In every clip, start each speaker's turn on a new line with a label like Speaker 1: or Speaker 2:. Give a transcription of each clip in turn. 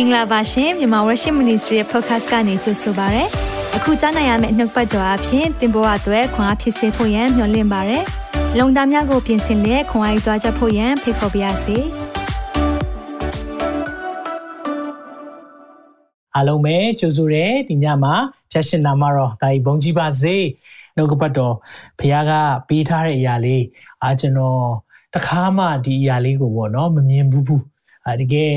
Speaker 1: င်္ဂလာပါရှင်မြန်မာ Worship Ministry ရဲ့ podcast ကနေကြိုဆိုပါရစေ။အခုကြားနိုင်ရမယ့်နှုတ်ပတ်တော်အဖြစ်သင်ပေါ်အပ်ွယ်ခွန်အားဖြစ်စေဖို့ယံမျှဝင့်ပါရစေ။လုံတာများကိုပြင်ဆင်လက်ခွန်အားယူကြားချက်ဖို့ယံဖိတ်ခေါ်ပါရစေ။
Speaker 2: အားလုံးပဲကြိုဆိုရဲဒီညမှာဖျက်ရှင်နာမတော်တာကြီးဘုန်းကြီးပါစေ။နှုတ်ကပတ်တော်ဘုရားကပေးထားတဲ့အရာလေးအာကျွန်တော်တခါမှဒီအရာလေးကိုပေါ့နော်မမြင်ဘူးဘူး။အာတကယ်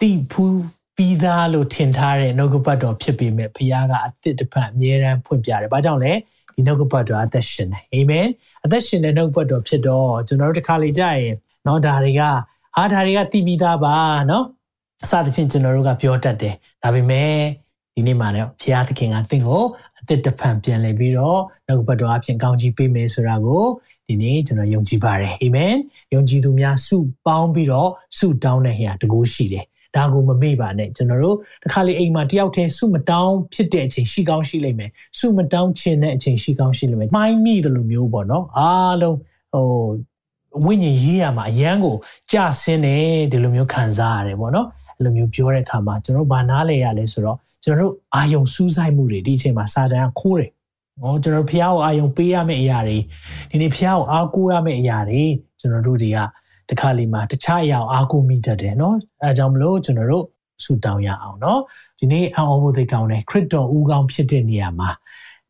Speaker 2: တိဖူး ပြီးသားလို့ထင်ထားတဲ့နှုတ်ကပတ်တော်ဖြစ်ပေမဲ့ဘုရားကအသစ်တစ်ဖန်အမြဲတမ်းဖွင့်ပြတယ်။ဘာကြောင့်လဲဒီနှုတ်ကပတ်တော်အသက်ရှင်တယ်။အာမင်။အသက်ရှင်တဲ့နှုတ်ကပတ်တော်ဖြစ်တော့ကျွန်တော်တို့တစ်ခါလေကြာရင်နော်ဒါတွေကဟာဒါတွေကတိပြီးသားပါနော်။အစသဖြင့်ကျွန်တော်တို့ကပြောတတ်တယ်။ဒါပေမဲ့ဒီနေ့မှလည်းဘုရားသခင်ကသင်ကိုအသစ်တစ်ဖန်ပြန်လည်ပြီးတော့နှုတ်ကပတ်တော်အပြင်ကောင်းကြီးပေးမယ်ဆိုတာကိုဒီနေ့ကျွန်တော်ယုံကြည်ပါတယ်အာမင်ယုံကြည်သူများစုပေါင်းပြီးတော့စုတောင်းတဲ့ဟရာတကူရှိတယ် ဒါကိုမမေ့ပါနဲ့ကျွန်တော်တို့တခါလေအိမ်မှာတယောက်တည်းစုမတောင်းဖြစ်တဲ့အချိန်ရှိကောင်းရှိလိမ့်မယ်စုမတောင်းခြင်းတဲ့အချိန်ရှိကောင်းရှိလိမ့်မယ်မိုင်းမိတယ်လို့မျိုးပေါ့နော်အားလုံးဟိုဝိညာဉ်ရေးရမှာအရန်ကိုကြဆင်းတယ်ဒီလိုမျိုးခံစားရတယ်ပေါ့နော်အဲ့လိုမျိုးပြောတဲ့အခါမှာကျွန်တော်ဘာနားလဲရလဲဆိုတော့ကျွန်တော်တို့အာယုံစူးစိုက်မှုတွေဒီအချိန်မှာစာတန်ခိုးတယ်။ဟောကျွန်တော်ဖះကိုအာယုံပေးရမယ့်အရာတွေဒီနေ့ဖះကိုအားကိုးရမယ့်အရာတွေကျွန်တော်တို့တွေက တခါလီမှာတခြားအရာအားကိုးမိတတ်တယ်နော်အဲဒါကြောင့်မလို့ကျွန်တော်တို့ဆူတောင်းရအောင်နော်ဒီနေ့အအောင်ဖို့သိကောင်းတယ်ခရစ်တော်ဦးကောင်းဖြစ်တဲ့နေရာမှာ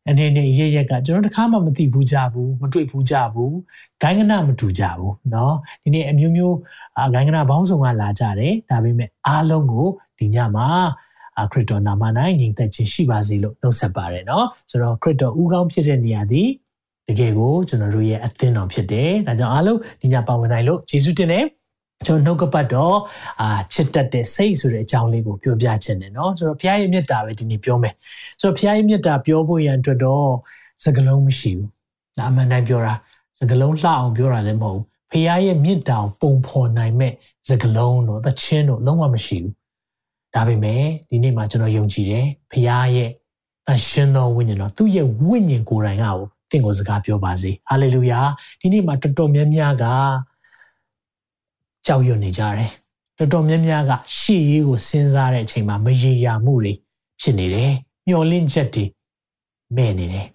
Speaker 2: အနေနဲ့ရရက်ကကျွန်တော်တခါမှမသိဘူးကြဘူးမတွေ့ဘူးကြဘူးဂိုင်းကနမတူကြဘူးเนาะဒီနေ့အမျိုးမျိုးဂိုင်းကနဘောင်းဆောင်ကလာကြတယ်ဒါပေမဲ့အားလုံးကိုဒီညမှာခရစ်တော်နာမ၌ညီသက်ခြင်းရှိပါစေလို့နှုတ်ဆက်ပါတယ်เนาะဆိုတော့ခရစ်တော်ဦးကောင်းဖြစ်တဲ့နေရာသည် တကယ်ကိုကျွန်တော်တို့ရဲ့အသင်းတော်ဖြစ်တယ်။ဒါကြောင့်အားလုံးဒီညပါဝင်နိုင်လို့ယေရှုတင်တယ်။ကျွန်တော်နှုတ်ကပတ်တော့အာချစ်တတ်တဲ့စိတ်ဆိုတဲ့အကြောင်းလေးကိုပြောပြခြင်းတယ်နော်ဆိုတော့ဘုရားရဲ့မြတ်တာပဲဒီနေ့ပြောမယ်ဆိုတော့ဘုရားရဲ့မြတ်တာပြောဖို့ရန်အတွက်တော့စကလုံးမရှိဘူးဒါအမှန်တိုင်းပြောတာစကလုံးလှအောင်ပြောတာလည်းမဟုတ်ဘူးဘုရားရဲ့မြတ်တာကိုပုံဖော်နိုင်မဲ့စကလုံးတော့သချင်းတော့လုံးဝမရှိဘူးဒါပေမဲ့ဒီနေ့မှာကျွန်တော်ယုံကြည်တယ်ဘုရားရဲ့အရှင်တော်ဝိညာဉ်တော်သူ့ရဲ့ဝိညာဉ်ကိုယ်တိုင်က သင်ကိုစကားပြောပါစေဟာလေလုယာဒီနေ့မှာတော်တော်များများကကြောက်ရွံ့နေကြတယ်တော်တော်များများကရှေ့ရေးကိုစဉ်းစားတဲ့အချိန်မှာမရေရာမှုတွေဖြစ်နေတယ်မျောလင့်ချက်တွေမဲ့နေတယ်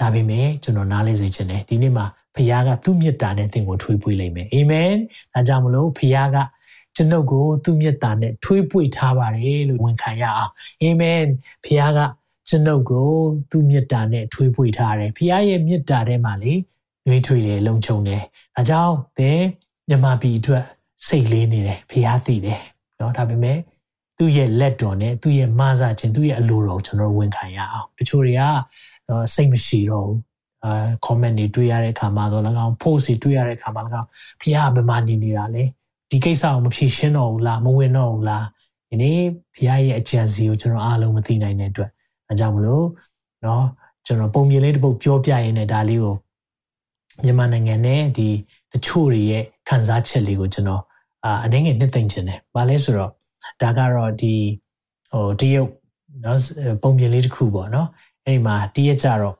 Speaker 2: ဒါပေမဲ့ကျွန်တော်နားလဲစေချင်တယ်ဒီနေ့မှာဖခင်ကသူ့မေတ္တာနဲ့သင်ကိုထွေးပွေးလိမ့်မယ်အာမင်ဒါကြောင့်မလို့ဖခင်ကကျွန်ုပ်ကိုသူ့မေတ္တာနဲ့ထွေးပွေထားပါတယ်လို့ဝန်ခံရအောင်အာမင်ဖခင်က ကျွန်ုပ်ကိုသူ့မေတ္တာနဲ့ထွေးပွေထားတယ်ဖခင်ရဲ့မေတ္တာထဲမှာလေနှွေးထွေတယ်လုံခြုံတယ်ဒါကြောင့်သင်မြမပီအတွက်စိတ်လေးနေတယ်ဖခင်သိတယ်เนาะဒါပေမဲ့သူ့ရဲ့လက်တော်နဲ့သူ့ရဲ့မဆာခြင်းသူ့ရဲ့အလိုတော်ကျွန်တော်ဝန်ခံရအောင်တချို့တွေကစိတ်မရှိတော့ဘူးအာ comment တွေတွေ့ရတဲ့အခါမှာတော့၎င်း post တွေတွေ့ရတဲ့အခါမှာ၎င်းဖခင်ကဘယ်မှာနေနေတာလဲဒီကိစ္စကိုမဖြေရှင်းတော့ဘူးလားမဝင်တော့ဘူးလားဒီနေ့ဖခင်ရဲ့အကြံစီကိုကျွန်တော်အားလုံးမသိနိုင်တဲ့အတွက် အဲကြောင့်မလို့เนาะကျွန်တော်ပုံမြင်လေးတစ်ပုတ်ပြောပြရင်းနဲ့ဒါလေးကိုမြန်မာနိုင်ငံနဲ့ဒီတချို့တွေရဲ့ခံစားချက်လေးကိုကျွန်တော်အာအနေငယ်နှစ်သိမ့်ခြင်းတယ်။ဘာလဲဆိုတော့ဒါကတော့ဒီဟိုတရုတ်เนาะပုံပြင်လေးတစ်ခုပေါ့เนาะအဲ့ဒီမှာတရက်ကြတော့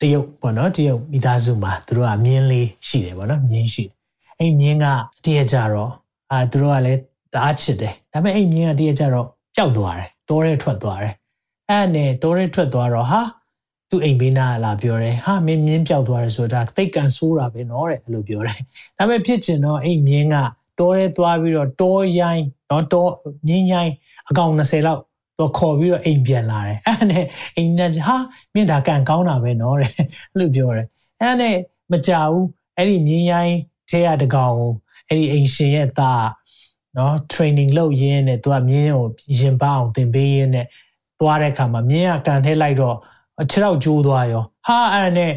Speaker 2: တရုတ်ပေါ့เนาะတရုတ်မိသားစုမှာသူတို့ကမြင်းလေးရှိတယ်ပေါ့เนาะမြင်းရှိတယ်။အဲ့မြင်းကတရက်ကြတော့အာသူတို့ကလည်းတအားချစ်တယ်။ဒါပေမဲ့အဲ့မြင်းကတရက်ကြတော့ပျောက်သွားတယ်။ တောထဲထွက်သွားတယ်။အဲ့နဲ့တောထဲထွက်သွားတော့ဟာသူ့အိမ်ဘေးနားလာပြောတယ်ဟာမင်းမြင်းပြောက်သွားတယ်ဆိုတာတိတ်ကန်ဆိုးတာပဲနော်တဲ့အဲ့လိုပြောတယ်ဒါပေမဲ့ဖြစ်ချင်တော့အိမ်မြင်းကတောထဲသွားပြီးတော့တောရိုင်းနော်တောမြင်းရိုင်းအကောင်20လောက်တော့ခေါ်ပြီးတော့အိမ်ပြန်လာတယ်အဲ့နဲ့အိမ်နဲ့ဟာမြင်းဒါကန်ကောင်းတာပဲနော်တဲ့အဲ့လိုပြောတယ်အဲ့နဲ့မကြဘူးအဲ့ဒီမြင်းရိုင်းထဲရတကောင်ကိုအဲ့ဒီအိမ်ရှင်ရဲ့သား နော် training လုပ်ရင်းနဲ့သူကမြင်းကိုရင်ပအောင်သင်ပေးရင်းနဲ့သွားတဲ့အခါမှာမြင်းကကန်ထဲလိုက်တော့ခြေထောက်ကျိုးသွားရောဟာအဲ့နဲ့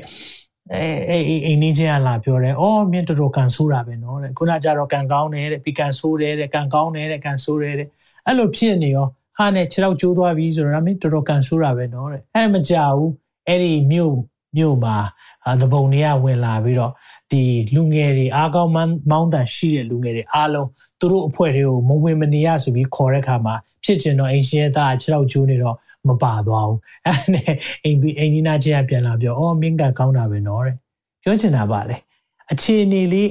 Speaker 2: အဲအဲအိမ်နေချင်းကလာပြောတယ်။အော်မြင်တော်တော်ကန်ဆိုးတာပဲနော်တဲ့။ခုနကြတော့ကန်ကောင်းတယ်တဲ့။ပြီးကန်ဆိုးတယ်တဲ့။ကန်ကောင်းတယ်တဲ့။ကန်ဆိုးတယ်တဲ့။အဲ့လိုဖြစ်နေရောဟာနဲ့ခြေထောက်ကျိုးသွားပြီဆိုတော့မင်းတော်တော်ကန်ဆိုးတာပဲနော်တဲ့။အဲ့မကြဘူး။အဲ့ဒီမြို့မြို့မှာ သဘုံတွေကဝင်လာပြီးတော့ဒီလူငယ်တွေအားကောင်းမောင်းတန်ရှိတဲ့လူငယ်တွေအားလုံးသူတို့အဖွဲ့တွေကိုမဝင်မနေရဆိုပြီးခေါ်တဲ့အခါမှာဖြစ်ချင်တော့အင်ရှင်သားခြေထောက်ကျိုးနေတော့မပါသွားဘူးအဲ့နဲ့အိမ်ပြီးအိမ်နီးနားချင်းကပြန်လာပြောအော်မင်းကကောင်းတာပဲနော်တဲ့ပြောချင်တာပါလေအခြေအနေလေး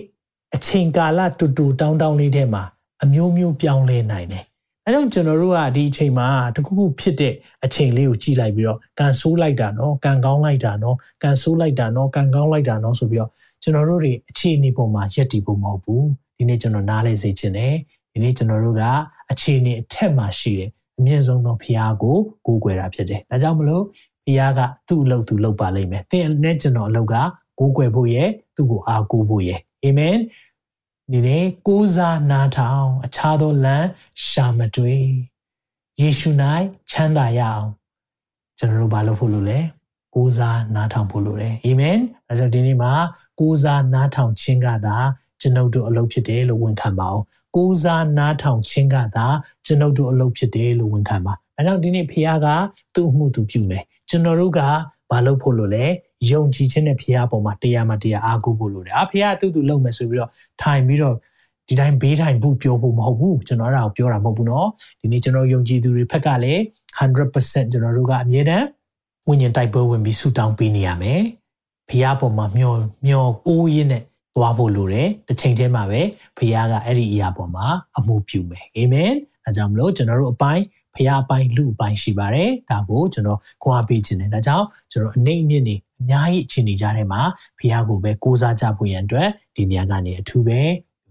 Speaker 2: အချိန်ကာလတူတူတောင်းတောင်းလေးထဲမှာအမျိုးမျိုးပြောင်းလဲနိုင်တယ် အဲကြောင့်ကျွန်တော်တို့ကဒီအချိန်မှာတခုခုဖြစ်တဲ့အချိန်လေးကိုကြည့်လိုက်ပြီးတော့ကန်ဆိုးလိုက်တာနော်ကန်ကောင်းလိုက်တာနော်ကန်ဆိုးလိုက်တာနော်ကန်ကောင်းလိုက်တာနော်ဆိုပြီးတော့ကျွန်တော်တို့တွေအခြေအနေပေါ်မှာရက်တည်ဖို့မဟုတ်ဘူးဒီနေ့ကျွန်တော်နားလဲစေချင်တယ်ဒီနေ့ကျွန်တော်တို့ကအခြေအနေအထက်မှာရှိတယ်အမြင့်ဆုံးသောဖခင်ကိုကိုးကွယ်တာဖြစ်တယ်ဒါကြောင့်မလို့ဖခင်ကသူ့အလုပ်သူလုပ်ပါလိမ့်မယ်သင်နဲ့ကျွန်တော်အလုပ်ကကိုးကွယ်ဖို့ရဲ့သူ့ကိုအားကိုးဖို့ရဲ့အာမင် ဒီနေ့ကိုးစားနားထောင်အခြားသောလမ်းရှာမတွေ့ယေရှု၌ချမ်းသာရအောင်ကျွန်တော်တို့ဘာလုပ်ဖို့လိုလဲကိုးစားနားထောင်ဖို့လိုတယ်အာမင်အဲကြောင့်ဒီနေ့မှာကိုးစားနားထောင်ခြင်းကသာကျွန်ုပ်တို့အလုပ်ဖြစ်တယ်လို့ဝန်ခံပါအောင်ကိုးစားနားထောင်ခြင်းကသာကျွန်ုပ်တို့အလုပ်ဖြစ်တယ်လို့ဝန်ခံပါအဲကြောင့်ဒီနေ့ဖခင်ကသူ့အမှုသူပြုမယ်ကျွန်တော်တို့က ဘာလုပ်ဖို့လိုလဲယုံကြည်ခြင်းနဲ့ဖခင်ပေါ်မှာတရားမှတရားအားကိုးဖို့လိုတယ်။အဖခင်ကသူ့သူလုပ်မယ်ဆိုပြီးတော့ထိုင်ပြီးတော့ဒီတိုင်းဘေးထိုင်ဖို့ပြောဖို့မဟုတ်ဘူးကျွန်တော်အဲ့ဒါကိုပြောတာမဟုတ်ဘူးเนาะဒီနေ့ကျွန်တော်ယုံကြည်သူတွေဖက်ကလည်း100%ကျွန်တော်တို့ကအမြဲတမ်းဝိညာဉ်တိုက်ပွဲဝင်ပြီးဆူတောင်းပေးနေရမယ်။ဖခင်ပေါ်မှာမျောမျောကိုးရင်းနဲ့သွားဖို့လိုတယ်။တစ်ချိန်တည်းမှာပဲဖခင်ကအဲ့ဒီအရာပေါ်မှာအမှုပြုမယ်။အာမင်။အဲကြောင့်မလို့ကျွန်တော်တို့အပိုင်း ဖျားပိုင်းလူပိုင်းရှိပါတယ်ဒါကိုကျွန်တော်ခွာပေးခြင်းတယ်ဒါကြောင့်ကျွန်တော်အနေအမြင့်နေအများကြီးအခြေအနေကြတဲ့မှာဖျားကိုပဲကိုးစားကြဖို့ရန်အတွက်ဒီနေရာကနေအထူးပဲ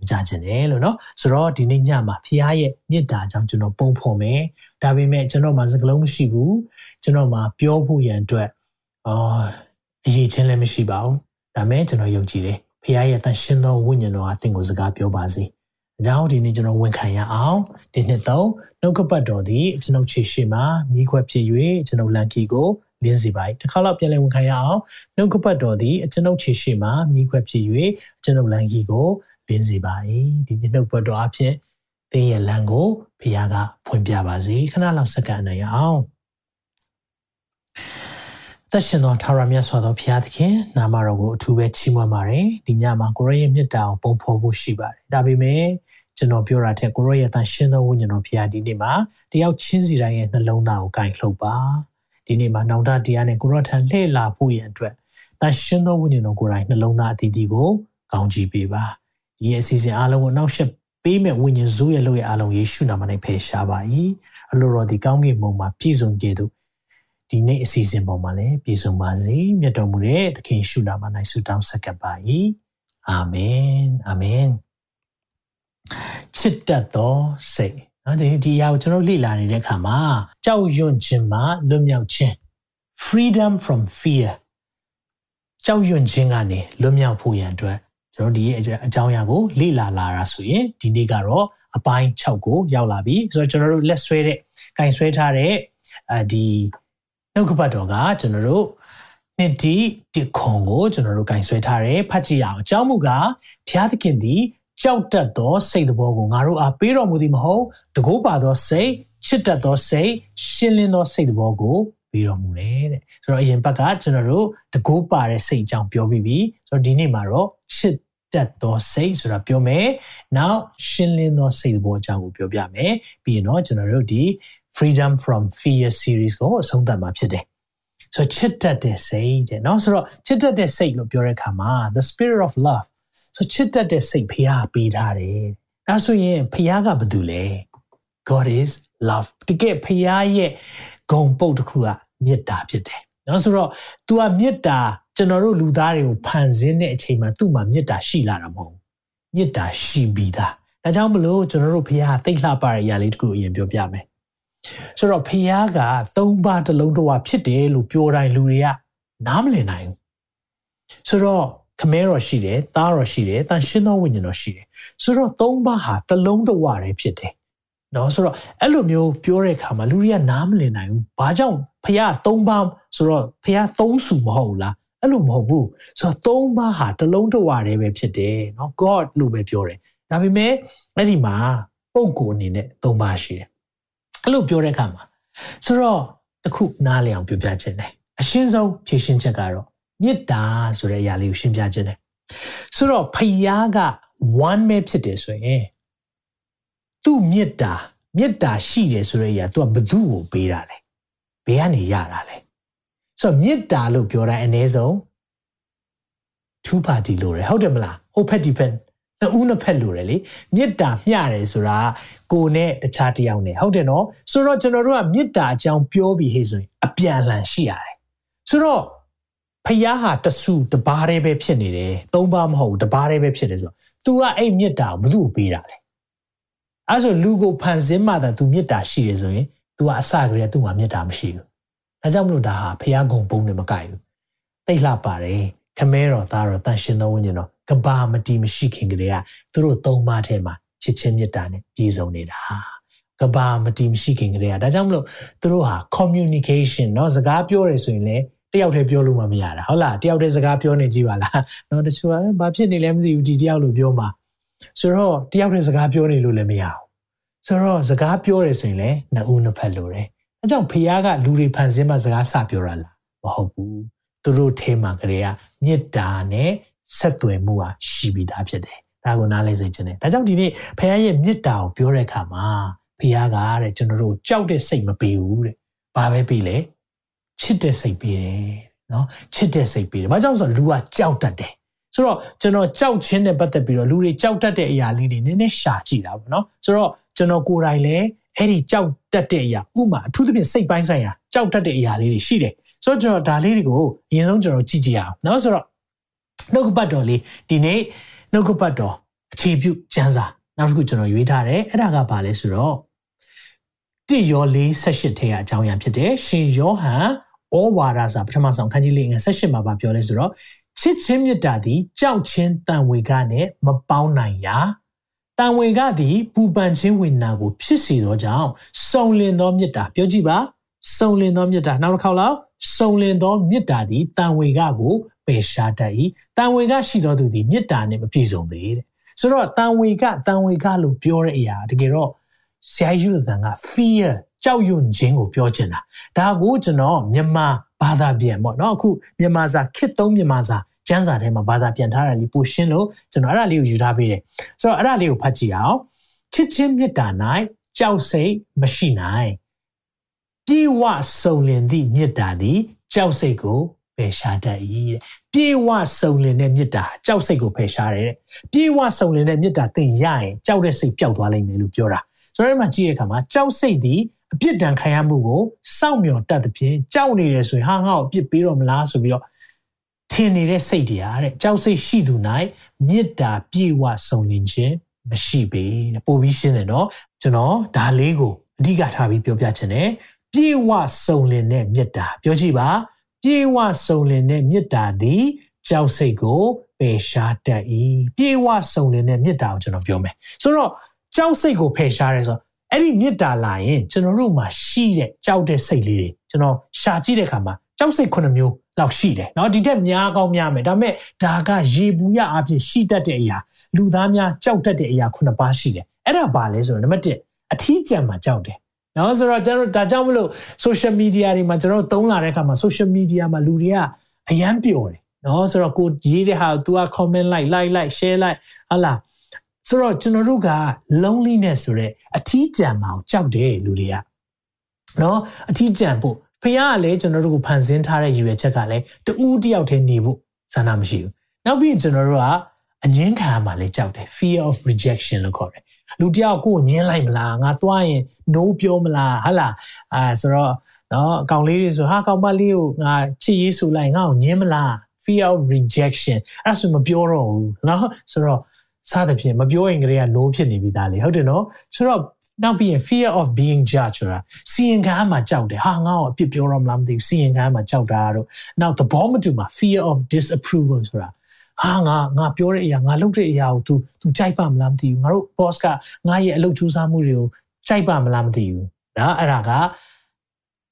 Speaker 2: ကြားခြင်းတယ်လို့เนาะဆိုတော့ဒီနေ့ညမှာဖျားရဲ့မေတ္တာကြောင့်ကျွန်တော်ပုံဖော်မယ်ဒါပေမဲ့ကျွန်တော်မှာစကလုံးမရှိဘူးကျွန်တော်မှာပြောဖို့ရန်အတွက်အာအရေးချင်းလည်းမရှိပါဘူးဒါမဲ့ကျွန်တော်ယုံကြည်တယ်ဖျားရဲ့တန်ရှင်းသောဝိညာဉ်တော်အသင်ကိုစကားပြောပါစေ အကြောင်းဒီနေ့ကျွန်တော်ဝန်ခံရအောင်ဒီနှစ်သုံးနှုတ်ကပတ်တော်သည်ကျွန်ုပ်ခြေရှိမှမိခွက်ဖြစ်၍ကျွန်ုပ်လန်ကီကိုလင်းစေပါ၏တစ်ခါတော့ပြန်လည်ဝန်ခံရအောင်နှုတ်ကပတ်တော်သည်ကျွန်ုပ်ခြေရှိမှမိခွက်ဖြစ်၍ကျွန်ုပ်လန်ကီကိုလင်းစေပါ၏ဒီနေ့နှုတ်ပတ်တော်အဖြစ်သင်ရဲ့လမ်းကိုဘုရားကဖွင့်ပြပါစေခဏလောက်စက္ကန့်နိုင်အောင်သက်ရှင်သောထာဝရမြတ်စွာသောဘုရားသခင်နာမတော်ကိုအထူးပဲချီးမွမ်းပါတယ်ဒီညမှာကိုရရဲ့မြတ်တာကိုပုံဖော်ဖို့ရှိပါတယ်ဒါပေမဲ့ ကျွန်တော်ပြောတာထက်ကိုရောရဲ့တန်ရှင်းသောဝိညာဉ်တော်ဖရာဒီနေ့မှာတယောက်ချင်းစီတိုင်းရဲ့နှလုံးသားကိုကင်လှုပ်ပါဒီနေ့မှာနောင်တတရားနဲ့ကိုရောထံလှည့်လာဖို့ရန်အတွက်တန်ရှင်းသောဝိညာဉ်တော်ကိုယ်တိုင်နှလုံးသားအသီးသီးကိုကောင်းချီးပေးပါဒီရဲ့အစီအစဉ်အားလုံးကိုနောက်ဆက်ပေးမဲ့ဝိညာဉ်ဇိုးရဲ့လို့ရဲ့အားလုံးယေရှုနာမနဲ့ဖယ်ရှားပါ၏အလိုတော်ဒီကောင်းကင်ဘုံမှာပြည့်စုံကြတဲ့ဒီနေ့အစီအစဉ်ပေါ်မှာလည်းပြည့်စုံပါစေမြတ်တော်မူတဲ့သခင်ရှုနာမ၌ဆုတောင်းဆက်ကပ်ပါ၏အာမင်အာမင် ချစ်တတ်သောစိတ်နော်ဒီဒီအရာကိုကျွန်တော်လေ့လာနေတဲ့အခါမှာကြောက်ရွံ့ခြင်းမှလွတ်မြောက်ခြင်း freedom from fear ကြောက်ရွံ့ခြင်းကနေလွတ်မြောက်ဖို့ရန်အတွက်ကျွန်တော်ဒီရဲ့အကြောင်းအရာကိုလေ့လာလာတာဆိုရင်ဒီနေ့ကတော့အပိုင်း6ကိုရောက်လာပြီဆိုတော့ကျွန်တော်တို့လက်ဆွဲတဲ့ကင်ဆွဲထားတဲ့အဲဒီနှုတ်ကပတ်တော်ကကျွန်တော်တို့နှစ်ဒီဒီခွန်ကိုကျွန်တော်တို့ကင်ဆွဲထားတယ်ဖတ်ကြည့်အောင်အကြောင်းမူကားဘုရားသခင်သည် ကြောက်တတ်သောစိတ်တဘောကိုငါတို့အားပေးတော်မူသည်မဟုတ်တကိုးပါသောစိတ်ချစ်တတ်သောစိတ်ရှင်းလင်းသောစိတ်တဘောကိုပေးတော်မူတယ်တဲ့ဆိုတော့အရင်ဘက်ကကျွန်တော်တို့တကိုးပါတဲ့စိတ်အကြောင်းပြောပြီးပြီဆိုတော့ဒီနေ့မှာတော့ချစ်တတ်သောစိတ်ဆိုတာပြောမယ်နောက်ရှင်းလင်းသောစိတ်တဘောအကြောင်းကိုပြောပြမယ်ပြီးရင်တော့ကျွန်တော်တို့ဒီ freedom from fear series ကိုအဆုံးသတ်မှာဖြစ်တယ်ဆိုချစ်တတ်တဲ့စိတ်တဲ့เนาะဆိုတော့ချစ်တတ်တဲ့စိတ်လို့ပြောတဲ့အခါမှာ the spirit of love ဆိုချစ်တတ်တဲ့စိတ်ဖရားပေးထားတယ်။ဒါဆိုရင်ဖရားကဘာတူလဲ God is love တကယ်ဖရားရဲ့ဂုံပုတ်တစ်ခုကမေတ္တာဖြစ်တယ်။နော်ဆိုတော့ तू ကမေတ္တာကျွန်တော်တို့လူသားတွေကိုဖန်ဆင်းတဲ့အချိန်မှာသူ့မှာမေတ္တာရှိလာတာမဟုတ်ဘူး။မေတ္တာရှိပြီးသား။ဒါကြောင့်မလို့ကျွန်တော်တို့ဖရားသိလှပတဲ့အရာလေးတစ်ခုအရင်ပြောပြမယ်။ဆိုတော့ဖရားကသုံးပါးတစ်လုံးတစ်ဝါဖြစ်တယ်လို့ပြောတိုင်းလူတွေကနားမလည်နိုင်ဘူး။ဆိုတော့ ခမဲတော်ရှိတယ်သားတော်ရှိတယ်တန်ရှင်းသောဝိညာဉ်တော်ရှိတယ်ဆိုတော့သုံးပါးဟာတလုံးတဝတည်းဖြစ်တယ်နော်ဆိုတော့အဲ့လိုမျိုးပြောတဲ့အခါမှာလူတွေကနားမလည်နိုင်ဘူးဘာကြောင့်ဖះသုံးပါးဆိုတော့ဖះသုံးစုမဟုတ်လားအဲ့လိုမဟုတ်ဘူးဆိုတော့သုံးပါးဟာတလုံးတဝတည်းပဲဖြစ်တယ်နော် God လို့ပဲပြောတယ်ဒါပေမဲ့အဲ့ဒီမှာပုံကိုအနေနဲ့သုံးပါးရှိတယ်အဲ့လိုပြောတဲ့အခါမှာဆိုတော့တခုနားလည်အောင်ပြောပြခြင်းတယ်အရှင်းဆုံးဖြည့်ရှင်းချက်ကတော့ မေတ္တာဆိုတဲ့အရာလေးကိုရှင်းပြခြင်းတယ်ဆိုတော့ဖယားက one ပဲဖြစ်တယ်ဆိုရင်သူ့မေတ္တာမေတ္တာရှိတယ်ဆိုတဲ့အရာ तू ကဘသူ့ကိုပေးတာလဲဘယ်ကနေရတာလဲဆိုတော့မေတ္တာလို့ပြောတိုင်းအ ਨੇ ဆုံး two party လို့ရဟုတ်တယ်မလားဟိုဖက်ဒီဖက်နှစ်ဦးနှစ်ဖက်လိုတယ်လေမေတ္တာမျှတယ်ဆိုတာကိုနဲ့တခြားတယောက်နဲ့ဟုတ်တယ်နော်ဆိုတော့ကျွန်တော်တို့ကမေတ္တာအကြောင်းပြောပြီးဟေ့ဆိုရင်အပြန်အလှန်ရှိရတယ်ဆိုတော့ ဖယားဟာတဆူတဘာတည်းပဲဖြစ်နေတယ်သုံးပါမဟုတ်ဘူးတဘာတည်းပဲဖြစ်တယ်ဆိုတော့ तू ကအဲ့မေတ္တာကိုဘယ်သူ့ကိုပေးတာလဲအဲ့ဆိုလူကိုဖန်ဆင်းမှသာ तू မေတ္တာရှိတယ်ဆိုရင် तू ကအစကတည်းက तू မှာမေတ္တာမရှိဘူးဒါကြောင့်မလို့ဒါဟာဖယားဂုံပုံနဲ့မကိုက်ဘူးတိတ်လှပါတယ်ခမဲတော်သားတော်တန်ရှင်သောဝိညာဉ်တော်ကဘာမတီမရှိခင်ကလေးကသူတို့သုံးပါးထဲမှာချစ်ချင်းမေတ္တာနဲ့ပြည့်စုံနေတာကဘာမတီမရှိခင်ကလေးကဒါကြောင့်မလို့သူတို့ဟာ communication เนาะစကားပြောရဆိုရင်လည်း တယောက်တည်းပြောလို့မှမရတာဟုတ်လားတယောက်တည်းစကားပြောနေကြည့်ပါလားเนาะတချို့ကဘာဖြစ်နေလဲမသိဘူးဒီတယောက်လို့ပြောမှာဆိုတော့တယောက်တည်းစကားပြောနေလို့လည်းမရဘူးဆိုတော့စကားပြောရဆိုရင်လည်းနှစ်ဦးနှစ်ဖက်လိုတယ်အဲကြောင့်ဖခင်ကလူတွေဖန်ဆင်းမှစကားစပြောတာလားမဟုတ်ဘူးသူတို့ထဲမှာကလေးကမေတ္တာနဲ့ဆက်သွယ်မှုဟာရှိပြီးသားဖြစ်တယ်ဒါကိုနားလဲစေချင်တယ်ဒါကြောင့်ဒီနေ့ဖခင်ရဲ့မေတ္တာကိုပြောတဲ့အခါမှာဖခင်ကတဲ့ကျွန်တော်တို့ကြောက်တဲ့စိတ်မပေးဘူးတဲ့ဘာပဲပေးလဲ ချစ်တဲ့စိတ်ပေးတယ်နော်ချစ်တဲ့စိတ်ပေးတယ်ဘာကြောင့်ဆိုတော့လူကကြောက်တတ်တယ်ဆိုတော့ကျွန်တော်ကြောက်ခြင်းနဲ့ပတ်သက်ပြီးတော့လူတွေကြောက်တတ်တဲ့အရာလေးတွေနည်းနည်းရှာကြည့်တာပေါ့နော်ဆိုတော့ကျွန်တော်ကိုယ်တိုင်လည်းအဲ့ဒီကြောက်တတ်တဲ့အရာဥမာအထူးသဖြင့်စိတ်ပိုင်းဆိုင်ရာကြောက်တတ်တဲ့အရာလေးတွေရှိတယ်ဆိုတော့ကျွန်တော်ဒါလေးတွေကိုအရင်ဆုံးကျွန်တော်ကြည့်ကြည့်အောင်နော်ဆိုတော့နှုတ်ကပတ်တော်လေးဒီနေ့နှုတ်ကပတ်တော်အခြေပြုကျမ်းစာနောက်တစ်ခုကျွန်တော်ရွေးထားတယ်အဲ့ဒါကဘာလဲဆိုတော့တိယောလေး78ထဲကအကြောင်းအရာဖြစ်တယ်ရှင်ယောဟန် ဩဝါဒစာပထမဆုံးခန်းကြီးလေးငယ်78မှာပြောလဲဆိုတော့ချစ်ချင်းမြတ်တာသည်ကြောက်ချင်းတန်ဝေကနဲ့မပေါင်းနိုင်ရာတန်ဝေကသည်ပူပန်ခြင်းဝိညာဉ်ကိုဖြစ်စေသောကြောင့်စုံလင်သောမြတ်တာပြောကြည့်ပါစုံလင်သောမြတ်တာနောက်တစ်ခေါက်လောက်စုံလင်သောမြတ်တာသည်တန်ဝေကကိုပယ်ရှားတတ်၏တန်ဝေကရှိသောသူသည်မြတ်တာနဲ့မပြည့်စုံသေးတဲ့ဆိုတော့တန်ဝေကတန်ဝေကလို့ပြောတဲ့အရာတကယ်တော့ဆရာယူတန်က fear ကြောက်ရွံ့ခြင်းကိုပြောချင်တာဒါကိုကျွန်တော်မြန်မာဘာသာပြန်ပေါ့နော်အခုမြန်မာစာခေတ်သုံးမြန်မာစာကျမ်းစာထဲမှာဘာသာပြန်ထားတာလေးပိုရှင်းလို့ကျွန်တော်အဲ့ဒါလေးကိုယူထားပေးတယ်ဆိုတော့အဲ့ဒါလေးကိုဖတ်ကြည့်အောင်ချစ်ချင်းမေတ္တာ၌ကြောက်စိတ်မရှိနိုင်ပြေဝစုံလင်သည့်မေတ္တာသည်ကြောက်စိတ်ကိုပယ်ရှားတတ်၏တဲ့ပြေဝစုံလင်တဲ့မေတ္တာကြောက်စိတ်ကိုပယ်ရှားတယ်တဲ့ပြေဝစုံလင်တဲ့မေတ္တာသင်ရရင်ကြောက်တဲ့စိတ်ပျောက်သွားလိမ့်မယ်လို့ပြောတာဆိုတော့ဒီမှာကြည့်တဲ့အခါမှာကြောက်စိတ်သည် အပြစ်ဒဏ်ခံရမှုကိုစောင့်မျှော်တတ်သဖြင့်ကြောက်နေတယ်ဆိုရင်ဟာငါ့ကိုအပြစ်ပေးတော့မလားဆိုပြီးတော့ထင်နေတဲ့စိတ်တရားတဲ့ကြောက်စိတ်ရှိသူ၌မေတ္တာပြေဝစုံလင်ခြင်းမရှိပေတဲ့ပို့ပြီးရှင်းတယ်နော်ကျွန်တော်ဒါလေးကိုအဓိကထားပြီးပြောပြချင်တယ်ပြေဝစုံလင်တဲ့မေတ္တာပြောကြည့်ပါပြေဝစုံလင်တဲ့မေတ္တာသည်ကြောက်စိတ်ကိုပယ်ရှားတတ်၏ပြေဝစုံလင်တဲ့မေတ္တာကိုကျွန်တော်ပြောမယ်ဆိုတော့ကြောက်စိတ်ကိုဖယ်ရှားရဲဆိုတော့ အဲ့ဒီမေတ္တာလာရင်ကျွန်တော်တို့မှာရှိတဲ့ကြောက်တဲ့စိတ်လေးတွေကျွန်တော်ရှာကြည့်တဲ့အခါမှာကြောက်စိတ်ခုနှစ်မျိုးလောက်ရှိတယ်เนาะဒီထက်များကောင်းများမယ်ဒါပေမဲ့ဒါကရေဘူးရအဖြစ်ရှိတတ်တဲ့အရာလူသားများကြောက်တတ်တဲ့အရာခုနှစ်ပါးရှိတယ်အဲ့ဒါဘာလဲဆိုတော့နံပါတ်1အထီးကျန်မှာကြောက်တယ်နော်ဆိုတော့ကျွန်တော်ဒါကြောင့်မလို့ social media တွေမှာကျွန်တော်သုံးလာတဲ့အခါမှာ social media မှာလူတွေကအယမ်းပျော်တယ်နော်ဆိုတော့ကိုရေးတဲ့ဟာ तू က comment like like like share like ဟာလား ဆိုတော့ကျွန်တော်တို့က loneliness ဆိုတဲ့အထီးကျန်မှာကိုကြောက်တယ်လူတွေကနော်အထီးကျန်ဖို့ဖခင်ကလည်းကျွန်တော်တို့ကိုဖန်ဆင်းထားတဲ့ရည်ရွယ်ချက်ကလည်းတူးတယောက်တည်းနေဖို့ဆန္ဒမရှိဘူးနောက်ပြီးကျွန်တော်တို့ကအငင်းခံရမှာလည်းကြောက်တယ် fear of rejection လို့ခေါ်တယ်လူတယောက်ကိုညင်းလိုက်မလားငါသွားရင် no ပြောမလားဟာလားအာဆိုတော့နော်အကောင်လေးတွေဆိုဟာကောင်မလေးကိုငါချစ်ရေးဆိုလိုက်ငါ့ကိုညင်းမလား fear of rejection အဲ့ဒါဆိုမပြောတော့ဘူးနော်ဆိုတော့ စသဖြင့်မပြောရင်ကလေးက no ဖြစ်နေပြီသားလေဟုတ်တယ်နော်ဆိုတော့နောက်ပြီးရင် fear of being judged ဆိုတာစီရင်ခံမှာကြောက်တယ်ဟာငါ့ကိုအပြစ်ပြောတော့မလားမသိဘူးစီရင်ခံမှာကြောက်တာတို့နောက်သဘောမတူမှာ fear of disapproval ဆိုတာဟာငါငါပြောတဲ့အရာငါလုပ်တဲ့အရာကို तू तू ကြိုက်ပါမလားမသိဘူးငါတို့ boss ကငါရဲ့အလုပ်ကြိုးစားမှုတွေကိုကြိုက်ပါမလားမသိဘူးနော်အဲ့ဒါက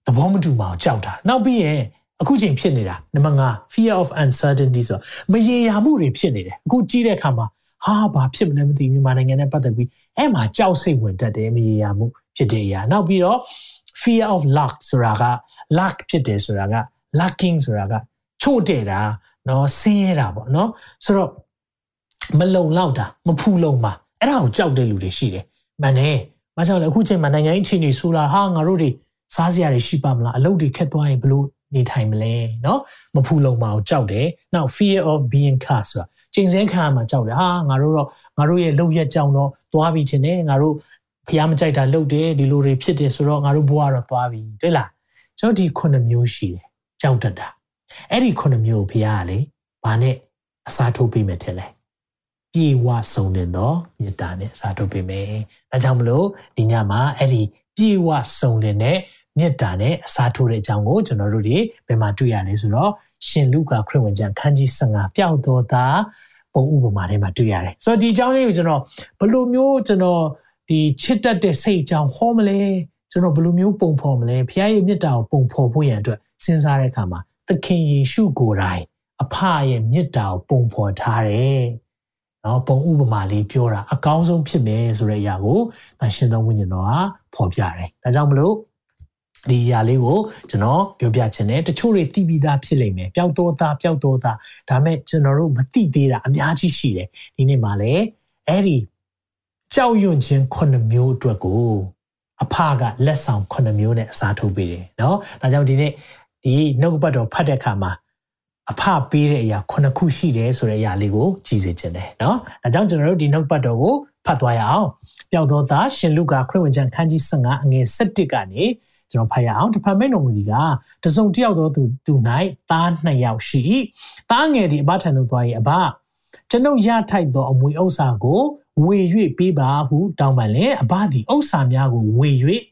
Speaker 2: သဘောမတူမှာကြောက်တာနောက်ပြီးရင်အခုချိန်ဖြစ်နေတာနံပါတ်5 fear of uncertainty ဆိုမရေရာမှုတွေဖြစ်နေတယ်အခုကြည့်တဲ့အခါမှာ ဟာဘာဖြစ်မလဲမသိဘူးမြန်မာနိုင်ငံနဲ့ပတ်သက်ပြီးအဲ့မှာကြောက်စိတ်ဝင်တတ်တယ်မရေရာမှုဖြစ်တဲ့အရာနောက်ပြီးတော့ fear of luck ဆိုတာက luck ဖြစ်တယ်ဆိုတာက lucking ဆိုတာကချို့တဲ့တာနော်ဆင်းရဲတာပေါ့နော်ဆိုတော့မလုံလောက်တာမဖူလုံပါအဲ့ဒါကိုကြောက်တဲ့လူတွေရှိတယ်မှန်တယ်မကြောက်လေအခုချိန်မှာနိုင်ငံရေးအခြေအနေဆိုလာဟာငါတို့တွေစားစရာတွေရှိပါမလားအလုပ်တွေခက်သွားရင်ဘလို့ နေထိုင်မလဲเนาะမဖူလုံပါဘူးကြောက်တယ်နောက် fear of being cast ဆိုတာချိန်စဲခံရမှာကြောက်တယ်ဟာငါတို့တော့ငါတို့ရဲ့လုံရက်ကြောင်တော့သွားပြီးခြင်းနဲ့ငါတို့ဖျားမကြိုက်တာလုပ်တယ်ဒီလိုတွေဖြစ်တယ်ဆိုတော့ငါတို့ဘဝတော့သွားပြီတွေ့လားကျွန်တော်ဒီခုနှစ်မျိုးရှိတယ်ကြောက်တတ်တာအဲ့ဒီခုနှစ်မျိုးကိုဖျားကလေဘာနဲ့အစားထိုးပေးမယ်ထင်လဲပြေဝဆုံးနေတော့မေတ္တာနဲ့အစားထိုးပေးမယ်ဒါကြောင့်မလို့ဒီညမှာအဲ့ဒီပြေဝဆုံးနေတဲ့ မေတ္တာနဲ့အစားထိုးတဲ့အကြောင်းကိုကျွန်တော်တို့ဒီဘယ်မှာတွေ့ရလဲဆိုတော့ရှင်လုကာခရစ်ဝင်ကျမ်းခန်းကြီး15ပျောက်တော်သားပုံဥပမာထဲမှာတွေ့ရတယ်ဆိုတော့ဒီအကြောင်းလေးကိုကျွန်တော်ဘယ်လိုမျိုးကျွန်တော်ဒီချစ်တတ်တဲ့စိတ်အကြောင်းဟောမလဲကျွန်တော်ဘယ်လိုမျိုးပုံဖော်မလဲဖခင်ရဲ့မေတ္တာကိုပုံဖော်ဖို့ရန်အတွက်စဉ်းစားတဲ့အခါမှာသခင်ယေရှုကိုယ်တိုင်အဖရဲ့မေတ္တာကိုပုံဖော်ထားတယ်နော်ပုံဥပမာလေးပြောတာအကောင်းဆုံးဖြစ်မယ်ဆိုတဲ့အရာကိုတန်ရှင်သောဝိညာဉ်တော်ကဖော်ပြတယ်ဒါကြောင့်မလို့ ဒီအရာလေးကိုကျွန်တော်ပြောပြချင်တယ်တချို့တွေသိပြီးသားဖြစ်လိမ့်မယ်ပျောက်တော့သားပျောက်တော့သားဒါမဲ့ကျွန်တော်တို့မသိသေးတာအများကြီးရှိတယ်ဒီနေ့မှာလည်းအဲ့ဒီကြောက်ရွံ့ခြင်းခုနှစ်မျိုးအတွက်ကိုအဖကလက်ဆောင်ခုနှစ်မျိုးနဲ့အစားထိုးပေးတယ်เนาะဒါကြောင့်ဒီနေ့ဒီနှုတ်ပတ်တော်ဖတ်တဲ့အခါမှာအဖပေးတဲ့အရာခုနှစ်ခုရှိတယ်ဆိုတဲ့အရာလေးကိုကြည့်စေချင်တယ်เนาะဒါကြောင့်ကျွန်တော်တို့ဒီနှုတ်ပတ်တော်ကိုဖတ်သွားရအောင်ပျောက်သောသားရှင်လုကာခရစ်ဝင်ကျမ်းခန်းကြီး15အငယ်17ကနေ ကျွန်တော်ဖတ်ရအောင်တဖန်မိတ်တော်မူသည်ကတစုံတစ်ယောက်သောသူသူ၌သားနှစ်ယောက်ရှိသားငယ်သည်အဘထံသို့သွား၏အဘကျွန်ုပ်ရထိုက်သောအမွေဥစ္စာကိုဝေ၍ပေးပါဟုတောင်းပန်လေအဘသည်ဥစ္စာများကိုဝေ၍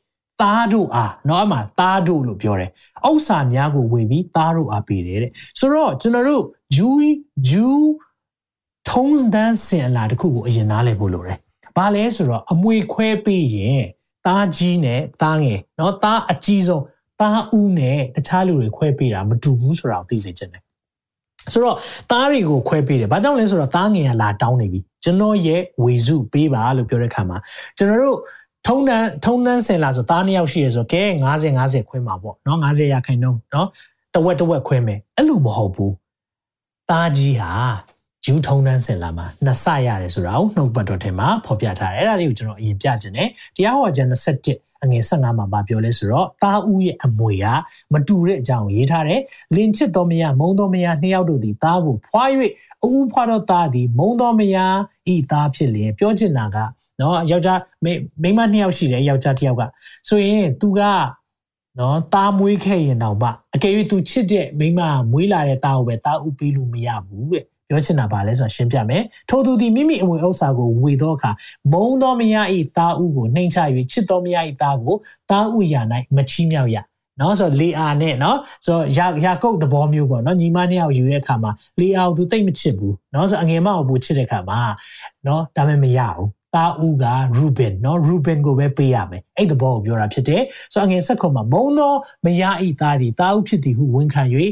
Speaker 2: သားတို့အားနော်အမှသားတို့လို့ပြောတယ်ဥစ္စာများကိုဝေပြီးသားတို့အားပေးတယ်တဲ့ဆိုတော့ကျွန်တော်တို့ဂျူးဂျူးထုံးတန်းစင်အလာတခုကိုအရင်နားလည်ဖို့လိုတယ်ဘာလဲဆိုတော့အမွေခွဲပေးရင် သားကြီးနဲ့သားငယ်เนาะသားအကြီးဆုံးသားဦးနဲ့တခြားလူတွေခွဲပေးတာမတူဘူးဆိုတာကိုသိစေချင်တယ်ဆိုတော့သားတွေကိုခွဲပေးတယ်။ဘာကြောင့်လဲဆိုတော့သားငယ်ကလာတောင်းနေပြီ။ကျွန်တော်ရဲ့ဝေစုပေးပါလို့ပြောတဲ့ခါမှာကျွန်တော်တို့ထုံတန်းထုံတန်းစင်လာဆိုသားနှစ်ယောက်ရှိရဆိုကဲ90 90ခွဲမှာပေါ့နော်90ရာခိုင်နှုန်းနော်တဝက်တဝက်ခွဲမယ်အဲ့လိုမဟုတ်ဘူး။သားကြီးဟာ ယူထုံတန်းစင်လာမှာနှစ်ဆရတယ်ဆိုတာကိုနှုတ်ပတ်တော်ထဲမှာဖော်ပြထားတယ်။အဲ့ဒါလေးကိုကျွန်တော်အရင်ပြခြင်းနဲ့တရားဟောကျမ်း27အငယ်15မှာပြောလဲဆိုတော့တာဦးရဲ့အမွေကမတူတဲ့အကြောင်းကိုရေးထားတယ်လင်ချစ်တော်မယားမုံတော်မယားနှစ်ယောက်တို့သည်တားကိုဖွာ၍အဦးဖွာတော့တားသည်မုံတော်မယားဤသားဖြစ်လျင်ပြောချင်တာကနော်ယောက်ျားမိန်းမနှစ်ယောက်ရှိတယ်ယောက်ျားတစ်ယောက်ကဆိုရင်သူကနော်တားမွေးခဲ့ရင်တော့ဗအကယ်၍သူချစ်တဲ့မိန်းမမွေးလာတဲ့တားကိုပဲတားဥပေးလို့မရဘူးတဲ့ ပြောချင်တာပါလဲဆိုတာရှင်းပြမယ်ထို့သူသည်မိမိအဝင်ဥစ္စာကိုဝေသောအခါမုံသောမယားဤသားဥကိုနှိမ်ချ၍ချစ်သောမယားဤသားကိုသားဥရာ၌မချီးမြှောက်ရနော်ဆိုလေအာနဲ့နော်ဆိုရာရာကုတ်သဘောမျိုးပေါ့နော်ညီမနှစ်ယောက်ယူတဲ့အခါမှာလေအာကိုသူတိတ်မချစ်ဘူးနော်ဆိုအငယ်မကိုပူချစ်တဲ့အခါမှာနော်ဒါပေမဲ့မရဘူးတာဦးက Ruben เนาะ Ruben ကိုပဲပေးရမယ်အဲ့ဒီဘောကိုပြောတာဖြစ်တယ်ဆိုအငယ်ဆက်ခွန်မှာမုံသောမယားဤသားသည်တာဦးဖြစ်သည်ဟုဝန်ခံ၍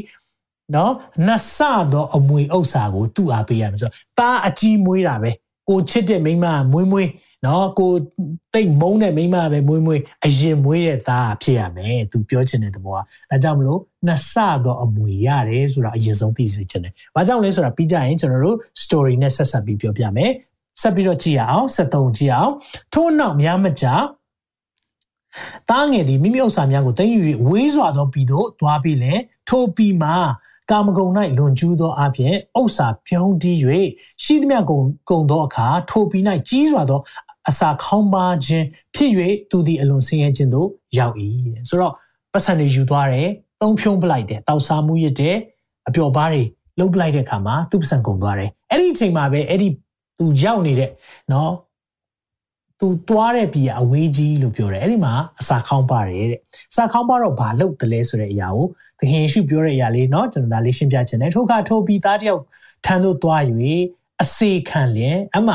Speaker 2: နော်နဆသောအမွေဥစ္စာကိုသူ့အားပေးရမယ်ဆိုတော့ตาအကြီးမွေးတာပဲကိုချစ်တဲ့မိန်းမမွေးမွေးနော်ကိုတိတ်မုန်းတဲ့မိန်းမပဲမွေးမွေးအရင်မွေးတဲ့သားဖြစ်ရမယ်သူပြောချင်တဲ့သဘောကအဲကြောင့်မလို့နဆသောအမွေရတယ်ဆိုတာအရင်ဆုံးသိစေချင်တယ်။ဘာကြောင့်လဲဆိုတာပြီးကြရင်ကျွန်တော်တို့ story နဲ့ဆက်ဆက်ပြီးပြောပြမယ်။ဆက်ပြီးတော့ကြည့်ရအောင်73ကြည့်အောင်ထို့နောက်များမကြာတားငယ်သည်မိမိဥစ္စာများကိုသိမ်းယူ၍ဝေးစွာသောပြည်သို့သွားပြီးလင်ထိုပြည်မှာ ကာမဂုဏ်၌လွန်ကျူးသောအပြင်ဥစ္စာပြုံးတီး၍ရှိသမျှကုံကုံသောအခါထိုပြီး၌ကြီးစွာသောအစာခေါင်းပါခြင်းဖြစ်၍သူသည်အလွန်ဆင်းရဲခြင်းသို့ရောက်၏တဲ့ဆိုတော့ပတ်စံတွေယူသွားတယ်သုံးဖြုံးပလိုက်တယ်တောက်စားမှုရတဲ့အပျော်ပါးတွေလှုပ်ပလိုက်တဲ့အခါမှာသူ့ပတ်စံကုန်သွားတယ်အဲ့ဒီအချိန်မှာပဲအဲ့ဒီသူရောက်နေတဲ့နော်သူသွားတဲ့ပြည်အဝေးကြီးလို့ပြောတယ်အဲ့ဒီမှာအစာခေါင်းပါတယ်တဲ့အစာခေါင်းပါတော့ဘာလုပ်တယ်လဲဆိုတဲ့အရာကို သခင်ယေရှုပြောတဲ့အရာလေးเนาะကျွန်တော်ဒါလေးရှင်းပြချင်တယ်ထို့ကထိုးပြီးသားတယောက်ထမ်းသို့သွား၍အစေခံလျင်အမှ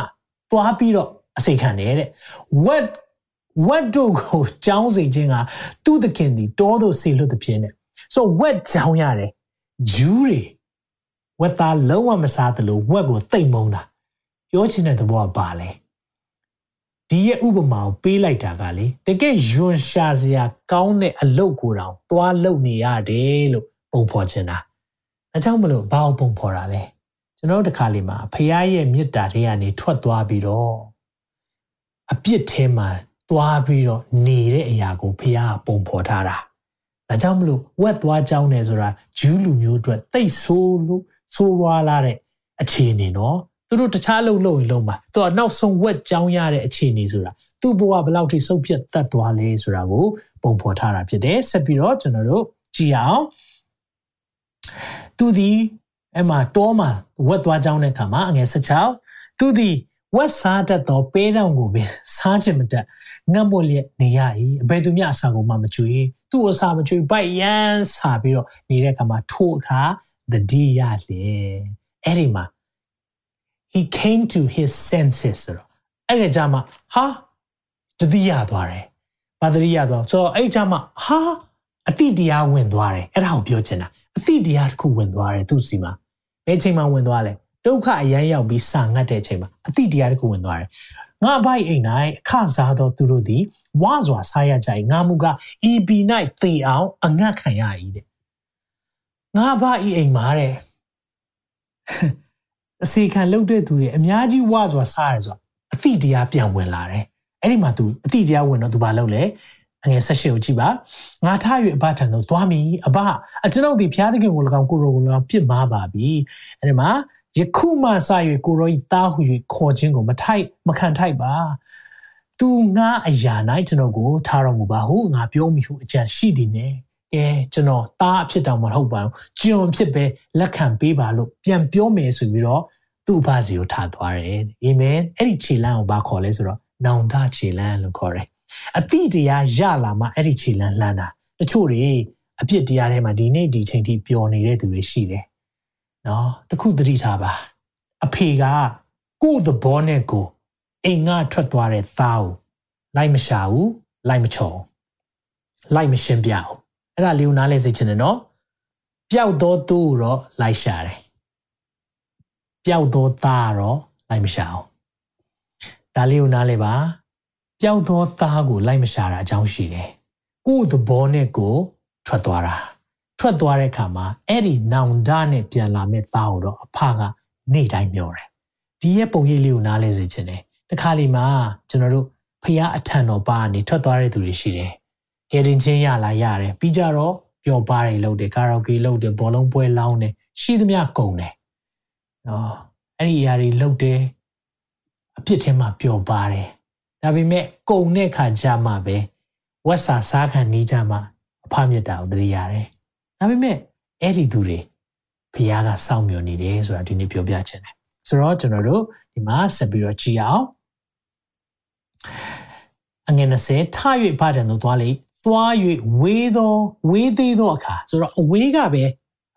Speaker 2: သွားပြီးတော့အစေခံတယ်တဲ့ what what တို့ကိုကြောင်းစေခြင်းကသူ့သခင်ဒီတောသို့ဆေလွတ်တဲ့ဖြစ်နေ so what ကြောင်းရတယ်ဂျူးတွေဝက်သားလုံးဝမစားသလိုဝက်ကိုတိတ်မုံတာပြောချင်တဲ့သဘောကပါလဲ ဒီရဲ့ဥပမာကိုပေးလိုက်တာကလေတကယ်ယွန်ရှာစရာကောင်းတဲ့အလုပ်ကိုတောင်သွားလုပ်နေရတယ်လို့ပုံဖော်ချင်တာအဲကြောင့်မလို့ဘာကိုပုံဖော်တာလဲကျွန်တော်တို့တခါလေးမှာဖခင်ရဲ့မေတ္တာတွေကနေထွက်သွားပြီးတော့အပြစ်ထဲမှာသွားပြီးတော့နေတဲ့အရာကိုဖခင်ကပုံဖော်ထားတာဒါကြောင့်မလို့ဝက်သွားကြောင်းတယ်ဆိုတာဂျူးလူမျိုးအတွက်တိတ်ဆိုးလို့ဆိုးွားလာတဲ့အခြေအနေနော် သူတို့တခြားလုပ်လို့လုံးမှာသူကနောက်ဆုံးဝက်ကြောင်းရတဲ့အခြေအနေဆိုတာသူ့ဘဝဘယ်လောက်ထိစုပ်ပြတ်တတ်သွားလဲဆိုတာကိုပုံဖော်ထားတာဖြစ်တယ်ဆက်ပြီးတော့ကျွန်တော်တို့ကြည့်အောင်သူဒီအဲ့မှာတောမှာဝက်သွားကြောင်းတဲ့ခါမှာအငယ်16သူဒီဝက်စားတတ်သောပေးတောင်ကိုပင်စားချင်မတတ်ငတ်မွလျက်နေရ၏အဘယ်သူမျှအစာကိုမှမကြွေသူ့အစာမကြွေပိုက်ရန်စားပြီးတော့နေတဲ့ခါမှာထို့အခါတတိယလေအဲ့ဒီမှာ he came to his senses ဆိုတော့အဲ့ဒီကြမှာဟာတတိယသွားတယ်ဘာတတိယသွားဆိုတော့အဲ့ကြမှာဟာအတိတရားဝင်သွားတယ်အဲ့ဒါကိုပြောချင်တာအတိတရားတစ်ခုဝင်သွားတယ်သူ့စီမှာဘယ်ချိန်မှဝင်သွားလဲဒုက္ခအရန်ရောက်ပြီးစာငတ်တဲ့အချိန်မှာအတိတရားတစ်ခုဝင်သွားတယ်ငါဘိုက်အိမ်၌အခစားသောသူတို့သည်ဝါစွာစားရကြ၏ငါမူက EB ၌သေအောင်အငတ်ခံရ၏တဲ့ငါဘအိအိမ်မှာတဲ့ အစီခံလုပ်တဲ့သူတွေအများကြီးဝါစွာစားရဆိုအတိတရားပြန်ဝင်လာတယ်အဲ့ဒီမှာ तू အတိတရားဝင်တော့ तू ဘာလုပ်လဲအငယ်ဆက်ရှိကိုကြည့်ပါငါထား၍အဘထံသို့သွားမည်အဘအကျွန်ုပ်ဒီဘုရားသခင်ကို၎င်းကိုရောကို၎င်းပြစ်မှားပါပြီအဲ့ဒီမှာယခုမှစ၍ကိုရောဤသားဟု၍ခေါ်ခြင်းကိုမထိုက်မခံထိုက်ပါသူငါအရာ၌ကျွန်တော်ကိုထားတော်မူပါဟုငါပြောမိဟုအကြံရှိသည်နဲ့ အဲကျွန်တော်သားအဖြစ်တောင်မဟုတ်ပါဘူးကျွန်ဖြစ်ပဲလက်ခံပေးပါလို့ပြန်ပြောမယ်ဆိုပြီးတော့သူ့အဖစီကိုထားသွားတယ်အာမင်အဲ့ဒီခြေလမ်းကိုဘာခေါ်လဲဆိုတော့နောင်တခြေလမ်းလို့ခေါ်တယ်အတိတရားရလာမှအဲ့ဒီခြေလမ်းလှမ်းတာတချို့တွေအပြစ်တရားထဲမှာဒီနေ့ဒီချိန်ထိပျော်နေတဲ့သူတွေရှိတယ်နော်တခုသတိထားပါအဖေကကိုယ့်သဘောနဲ့ကိုအိမ်ငါထွက်သွားတဲ့သားကိုလိုက်မရှာဘူးလိုက်မချော်လိုက်မရှင်းပြဘူး အဲ့ဒါလေးကိုနားလဲစေချင်တယ်နော်ပျောက်သောသူကိုတော့လိုက်ရှာတယ်ပျောက်သောသားတော့လိုက်မရှာအောင်ဒါလေးကိုနားလဲပါပျောက်သောသားကိုလိုက်မရှာတာအကြောင်းရှိတယ်ကိုယ့်သဘောနဲ့ကိုထွက်သွားတာထွက်သွားတဲ့အခါမှာအဲ့ဒီနောင်တနဲ့ပြန်လာမဲ့သားကိုတော့အဖကနေ့တိုင်းပြောတယ်ဒီရဲ့ပုံရိပ်လေးကိုနားလဲစေချင်တယ်တခါလီမှာကျွန်တော်တို့ဖះအထံတော်ပါနေထွက်သွားတဲ့သူတွေရှိတယ် ကယ်တင်ချင်းရလာရတယ်ပြီးကြတော့ပျော်ပါတွေလုပ်တယ်ကာရာโอเกလုပ်တယ်ဘောလုံးပွဲလောင်းတယ်ရှိသမျှကုန်တယ်နော်အဲ့ဒီအရာတွေလုပ်တယ်အပြစ်ထဲမှာပျော်ပါတယ်ဒါပေမဲ့ကုန်တဲ့ခါကြမှာပဲဝက်စာစားခံနေကြမှာအဖမြတ်တာကိုတရိရတယ်ဒါပေမဲ့အဲ့ဒီသူတွေဖះကစောင့်မျှော်နေတယ်ဆိုတာဒီနေ့ပြောပြချင်တယ်ဆိုတော့ကျွန်တော်တို့ဒီမှာဆက်ပြီးတော့ကြည့်အောင်အငယ်20ထ၍ဖတယ်တို့သွားလေ သွား၍ဝေးသောဝေးသေးသောအခါဆိုတော့အဝေးကပဲ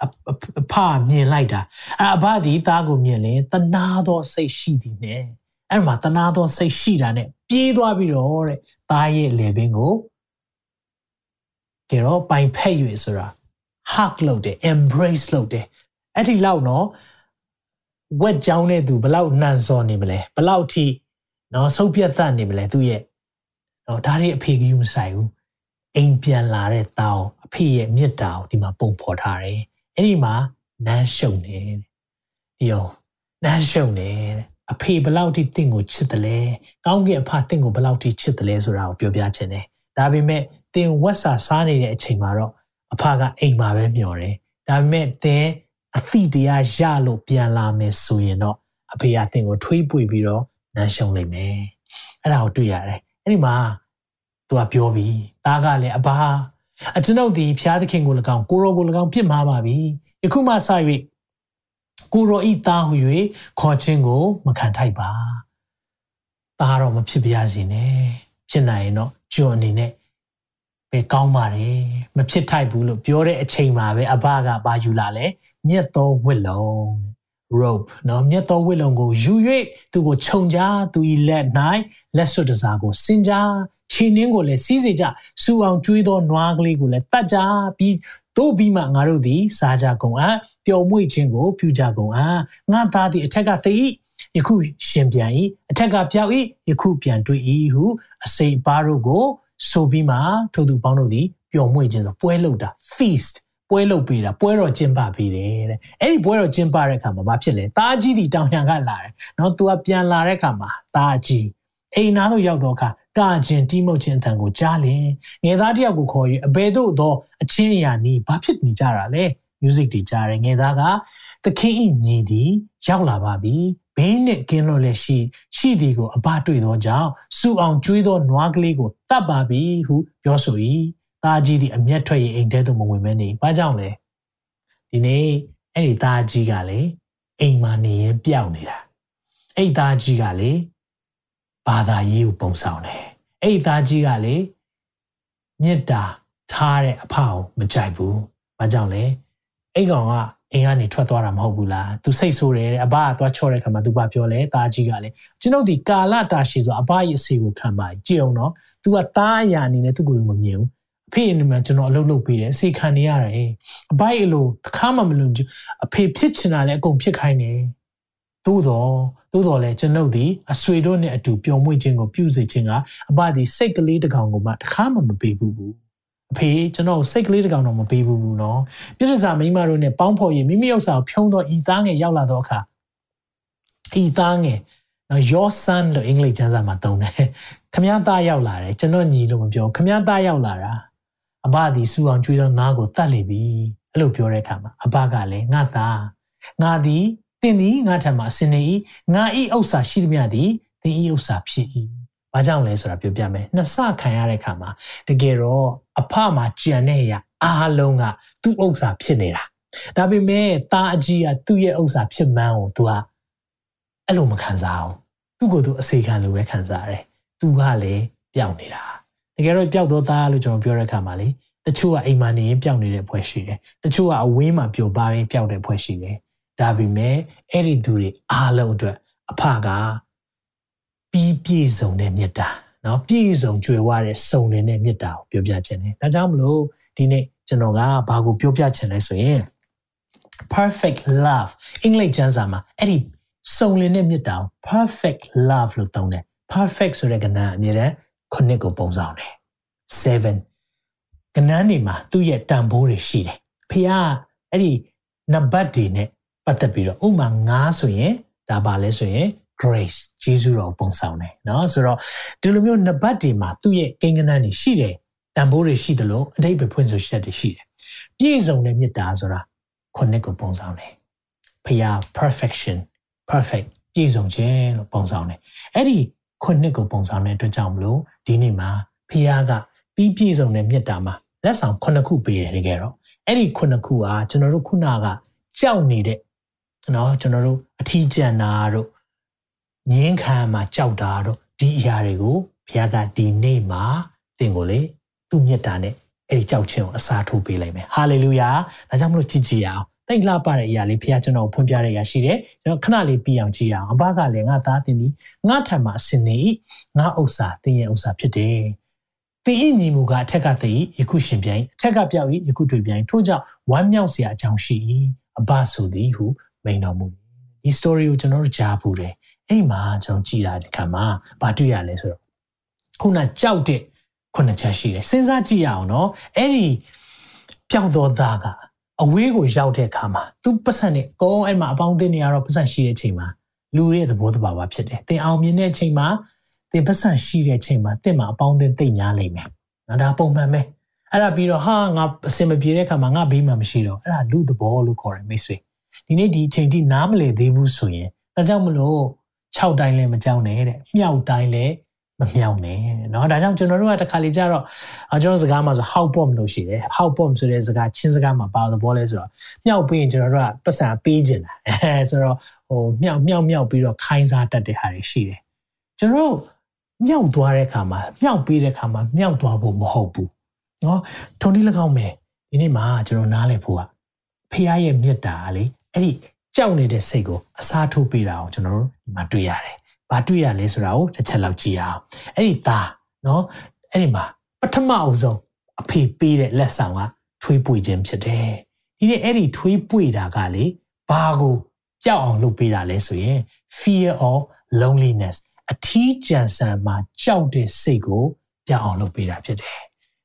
Speaker 2: အဖမြင်လိုက်တာအဘသည်သားကိုမြင်ရင်တနာသောစိတ်ရှိသည်နဲ့အဲ့မှာတနာသောစိတ်ရှိတာနဲ့ပြေးသွားပြီးတော့တဲ့သားရဲ့လေပင်ကိုကြတော့ပိုင်ဖက်၍ဆိုတာ hug လုပ်တယ် embrace လုပ်တယ်အဲ့ဒီလောက်နော်ဝက်ကြောင်းတဲ့သူဘလောက်နှံစော်နေမလဲဘလောက်ထိနော်ဆုပ်ပြတ်သက်နေမလဲသူ့ရဲ့နော်ဒါတွေအဖေကြီးမဆိုင်ဘူး အိမ်ပြန်လာတဲ့တောင်းအဖေရဲ့မြစ်တာကိုဒီမှာပုံဖော်ထားတယ်အဲ့ဒီမှာနန်းရှုံနေဒီရောနန်းရှုံနေအဖေဘလောက်ထိတင့်ကိုချစ်တယ်လဲကောင်းကင်အဖတင့်ကိုဘလောက်ထိချစ်တယ်လဲဆိုတာကိုပြောပြချင်တယ်ဒါပေမဲ့တင်ဝက်စာစားနေတဲ့အချိန်မှာတော့အဖကအိမ်မှာပဲမျောတယ်ဒါပေမဲ့တင်အသည့်တရားရလို့ပြန်လာမယ်ဆိုရင်တော့အဖေကတင်ကိုထွေးပွေပြီးတော့နန်းရှုံလိမ့်မယ်အဲ့ဒါကိုတွေ့ရတယ်အဲ့ဒီမှာ သူကပြောပြီးသားကလည်းအဘာအကျွန်ုပ်ဒီဖျားသခင်ကို၎င်းကိုရောကို၎င်းပြစ်မှားပါပြီယခုမှစ၍ကိုရောဤသားဟု၍ခေါ်ခြင်းကိုမခံထိုက်ပါသားတော့မဖြစ်ပါစေနဲ့ဖြစ်နိုင်ရင်တော့ကျွန်အနေနဲ့ပဲကောင်းပါတယ်မဖြစ်ထိုက်ဘူးလို့ပြောတဲ့အချိန်မှာပဲအဘကဘာယူလာလဲမြက်သောဝစ်လုံး rope နော်မြက်သောဝစ်လုံးကိုယူ၍သူကိုခြုံကြားသူ၏လက်၌လက်စွပ်တစားကိုစင်ကြား ခြေနှင်းကိုလည်းစီးစေကြစူအောင်ကျွေးသောနွားကလေးကိုလည်းတတ်ကြပြီးတို့ပြီးမှငါတို့သည်စားကြကုန်အံ့ပျော်မွေ့ခြင်းကိုပြုကြကုန်အံ့ငါသားသည်အထက်ကသိ၏ယခုရှင်ပြန်၏အထက်ကပြောက်၏ယခုပြန်တွေ့၏ဟုအစိပ်ပါတို့ကိုဆိုပြီးမှထိုသူပေါင်းတို့သည်ပျော်မွေ့ခြင်းဆိုပွဲလုပ်တာ feast ပွဲလုပ်ပေးတာပွဲတော်ကျင်းပပေးတယ်တဲ့အဲ့ဒီပွဲတော်ကျင်းပတဲ့အခါမှာဘာဖြစ်လဲတားကြီးဒီတောင်ရံကလာတယ်နော်သူကပြန်လာတဲ့အခါမှာတားကြီးအိမ်နာသို့ရောက်တော့အခါ ကာခြင်းတိမုတ်ခြင်းအတန်ကိုကြားလင်ငယ်သားတယောက်ကိုခေါ်၍အဘယ်သို့သောအချင်းအရာနည်းဘာဖြစ်နေကြတာလဲ music တွေကြားတယ်ငယ်သားကသခင်ဤညီသည်ရောက်လာပါပြီဘေးနှင့်ကင်းလွတ်လက်ရှိရှိသည်ကိုအဘတွေ့သောကြောင့်စူအောင်ကျွေးသောနွားကလေးကိုတတ်ပါပြီဟုပြောဆို၏သားကြီးသည်အမျက်ထွက်ရင်အိမ်ထဲသို့မဝင်မဲနေဘာကြောင့်လဲဒီနေ့အဲ့ဒီသားကြီးကလေအိမ်မှာနေရင်ပျောက်နေတာအဲ့ဒီသားကြီးကလေ ဘာသာရေးကိုပုံဆောင်တယ်အဲ့ဒီသားကြီးကလေမေတ္တာထားတဲ့အဖကိုမကြိုက်ဘူးဘာကြောင့်လဲအဲ့ကောင်ကအိမ်ကနေထွက်သွားတာမဟုတ်ဘူးလားသူစိတ်ဆိုးတယ်အဘကသွားချော့တဲ့ခါမှာသူဘာပြောလဲသားကြီးကလည်းကျွန်ုပ်ဒီကာလတာရှိဆိုအဘရဲ့အစီကိုခံပါကြည့်အောင်နော် तू ကသားအရာအနေနဲ့သူ့ကိုမမြင်ဘူးအဖေအနေနဲ့ကျွန်တော်အလုပ်လုပ်ပေးတယ်အစီခံနေရတယ်အဘရဲ့လိုတစ်ခါမှမလို့အဖေဖြစ်ချင်တာလည်းအကုန်ဖြစ်ခိုင်းတယ် သို့တော့သို့တော်လည်းကျွန်ုပ်ဒီအဆွေတို့နဲ့အတူပျော်မွေ့ခြင်းကိုပြုစေခြင်းကအဘဒီစိတ်ကလေးတစ်ကောင်ကိုမှတစ်ခါမှမပေးဘူးအဖေကျွန်တော်စိတ်ကလေးတစ်ကောင်တော့မပေးဘူးဘူးနော်ပြည့်စုံမိမတို့နဲ့ပေါင်းဖော်ရင်မိမိဥစ္စာကိုဖြုံးတော့ဤသားငယ်ရောက်လာတော့အခါဤသားငယ်နော် your son လို့အင်္ဂလိပ်ကျမ်းစာမှာသုံးတယ်ခမည်းသားရောက်လာတယ်ကျွန်တော်ညီလို့မပြောခမည်းသားရောက်လာတာအဘသည်စူအောင်ကျွေးတော့ငါ့ကိုတတ်လိပြီအဲ့လိုပြောတဲ့အခါမှာအဘကလည်းငါသားငါသည် တင်သည်ငါထံမှာအစင်နေ၏ငါဤဥစ္စာရှိသည်မြသည်တင်ဤဥစ္စာဖြစ်၏။ဘာကြောင့်လဲဆိုတာပြောပြမယ်။နှစ်ဆခံရတဲ့အခါမှာတကယ်တော့အဖမှာကြံတဲ့အရာအားလုံးကသူ့ဥစ္စာဖြစ်နေတာ။ဒါပေမဲ့ตาအကြီးကသူ့ရဲ့ဥစ္စာဖြစ်မှန်းကိုသူကအဲ့လိုမခံစားအောင်။သူ့ကိုယ်သူအစေခံလိုပဲခံစားရတယ်။သူကလည်းပျောက်နေတာ။တကယ်တော့ပျောက်တော့သားလို့ကျွန်တော်ပြောတဲ့အခါမှာလေတချို့ကအိမ်မှာနေရင်ပျောက်နေတဲ့ဖွဲ့ရှိတယ်။တချို့ကအဝင်းမှာပျော်ပါရင်ပျောက်တဲ့ဖွဲ့ရှိတယ်။ ဒါပေမဲ့အဲ့ဒီသူတွေအားလုံးအတွက်အဖကပြီးပြည့်စုံတဲ့မေတ္တာနော်ပြည့်စုံကြွယ်ဝတဲ့စုံလင်တဲ့မေတ္တာကိုပြောပြခြင်းတယ်ဒါကြောင့်မလို့ဒီနေ့ကျွန်တော်ကဘာကိုပြောပြခြင်းလဲဆိုရင် perfect love အင်္ဂလိပ်ကျမ်းစာမှာအဲ့ဒီစုံလင်တဲ့မေတ္တာကို perfect love လို့သုံးတယ် perfect ဆိုတဲ့ကဏ္ဍအမြဲတမ်းခုနှစ်ကိုပုံဆောင်တယ်7ကဏ္ဍနေမှာသူ့ရဲ့တန်ဖိုးတွေရှိတယ်ဖခင်အဲ့ဒီနံပါတ်တွေနဲ့ ပတ်သက်ပြီးတော့ဥမာ9ဆိုရင်ဒါပါလဲဆိုရင် grace ဂျေဇုတော်ပုံဆောင်တယ်เนาะဆိုတော့ဒီလိုမျိုးနံပါတ်တွေမှာသူ့ရဲ့ကိန်းဂဏန်းတွေရှိတယ်တန်ဖိုးတွေရှိတယ်လို့အတိတ်ပဲဖွင့်ဆိုချက်တွေရှိတယ်ပြည့်စုံတဲ့မေတ္တာဆိုတာခုနှစ်ကိုပုံဆောင်တယ်ဖခင် perfection perfect ပြည့်စုံခြင်းလို့ပုံဆောင်တယ်အဲ့ဒီခုနှစ်ကိုပုံဆောင်တဲ့အတွက်ကြောင့်မလို့ဒီနေ့မှာဖခင်ကပြီးပြည့်စုံတဲ့မေတ္တာမှာလက်ဆောင်ခုနှစ်ခုပေးတယ်တကယ်တော့အဲ့ဒီခုနှစ်ခုကကျွန်တော်တို့ခုနကကြောက်နေတဲ့ နော်ကျွန်တော်တို့အထီးကျန်တာတို့ငင်းခံမှာကြောက်တာတို့ဒီအရာတွေကိုဘုရားကဒီနေ့မှာသင်ကိုလေသူ့မြတ်တာနဲ့အဲ့ဒီကြောက်ခြင်းကိုအစားထိုးပေးလိုက်မယ်ဟာလေလုယာဒါကြောင့်မလို့ကြည်ကြည်အောင်တိတ်လှပတဲ့အရာလေးဘုရားကျွန်တော်ဖွင့်ပြတဲ့အရာရှိတယ်ကျွန်တော်ခဏလေးပြီးအောင်ကြည်အောင်အဘကလည်းငါသားတင်သည်ငါထံမှာအစင်နေ၏ငါဥစ္စာတင်ရဲ့ဥစ္စာဖြစ်တယ်သင်၏ညီမူကအထက်ကတည်းယခုရှင်ပြိုင်အထက်ကပြောက်၏ယခုတွေ့ပြိုင်ထို့ကြောင့်ဝမ်းမြောက်စရာအကြောင်းရှိ၏အဘဆိုသည်ဟု မိန်တော်မူဒီ story ကိုကျွန်တော်တို့ကြားဘူးတယ်အဲ့မှာကျွန်တော်ကြည်တာဒီခါမှာဘာတွေ့ရလဲဆိုတော့ခုနကြောက်တဲ့ခုနှစ်ချက်ရှိတယ်စဉ်းစားကြည့်ရအောင်နော်အဲ့ဒီပျောက်တော်သားကအဝေးကိုရောက်တဲ့အခါမှာသူပတ်စံနဲ့အကုန်အဲ့မှာအပေါင်းအသင်းတွေကတော့ပတ်စံရှိတဲ့အချိန်မှာလူရဲ့သဘောတဘာဝဖြစ်တယ်တင်အောင်မြင်တဲ့အချိန်မှာတင်ပတ်စံရှိတဲ့အချိန်မှာတင်မှာအပေါင်းအသင်းတိတ်များလိမ့်မယ်နော်ဒါပုံမှန်ပဲအဲ့ဒါပြီးတော့ဟာငါအစင်မပြေတဲ့အခါမှာငါဘေးမှာမရှိတော့အဲ့ဒါလူသဘောလို့ခေါ်တယ်မိတ်ဆွေ ဒီနေ့ဒီအချိန်ထိနားမလည်သေးဘူးဆိုရင်ဒါကြောင့်မလို့6တိုင်းလည်းမကြောက်နဲ့တဲ့မြောက်တိုင်းလည်းမမြောက်နဲ့เนาะဒါကြောင့်ကျွန်တော်တို့ကတခါလေကြတော့ကျွန်တော်စကားမှာဆို how bomb လို့ရှိတယ် how bomb ဆိုတဲ့စကားချင်းစကားမှာပါတဲ့ဘောလဲဆိုတော့မြောက်ပြီးရင်ကျွန်တော်တို့ကပတ်စံပေးခြင်းတာအဲဆိုတော့ဟိုမြောက်မြောက်မြောက်ပြီးတော့ခိုင်းစားတတ်တဲ့ဟာတွေရှိတယ်ကျွန်တော်မြောက်သွားတဲ့အခါမှာမြောက်ပေးတဲ့အခါမှာမြောက်သွားဖို့မဟုတ်ဘူးเนาะထုံတိ၎င်းမယ်ဒီနေ့မှာကျွန်တော်နားလည်ဖို့ကဖခင်ရဲ့မေတ္တာလေ အဲ့ဒီကြောက်နေတဲ့စိတ်ကိုအစားထိုးပေးတာကိုကျွန်တော်တို့ဒီမှာတွေ့ရတယ်။ဘာတွေ့ရလဲဆိုတာကိုတစ်ချက်လောက်ကြည့်အောင်။အဲ့ဒီသားနော်အဲ့ဒီမှာပထမအဆုံးအဖေပေးတဲ့လက်ဆောင်ကထွေးပွေခြင်းဖြစ်တယ်။ဒီနေ့အဲ့ဒီထွေးပွေတာကလေဘာကိုကြောက်အောင်လုပ်ပေးတာလဲဆိုရင် fear of loneliness အထီးကျန်ဆန်မှာကြောက်တဲ့စိတ်ကိုပြောင်းအောင်လုပ်ပေးတာဖြစ်တယ်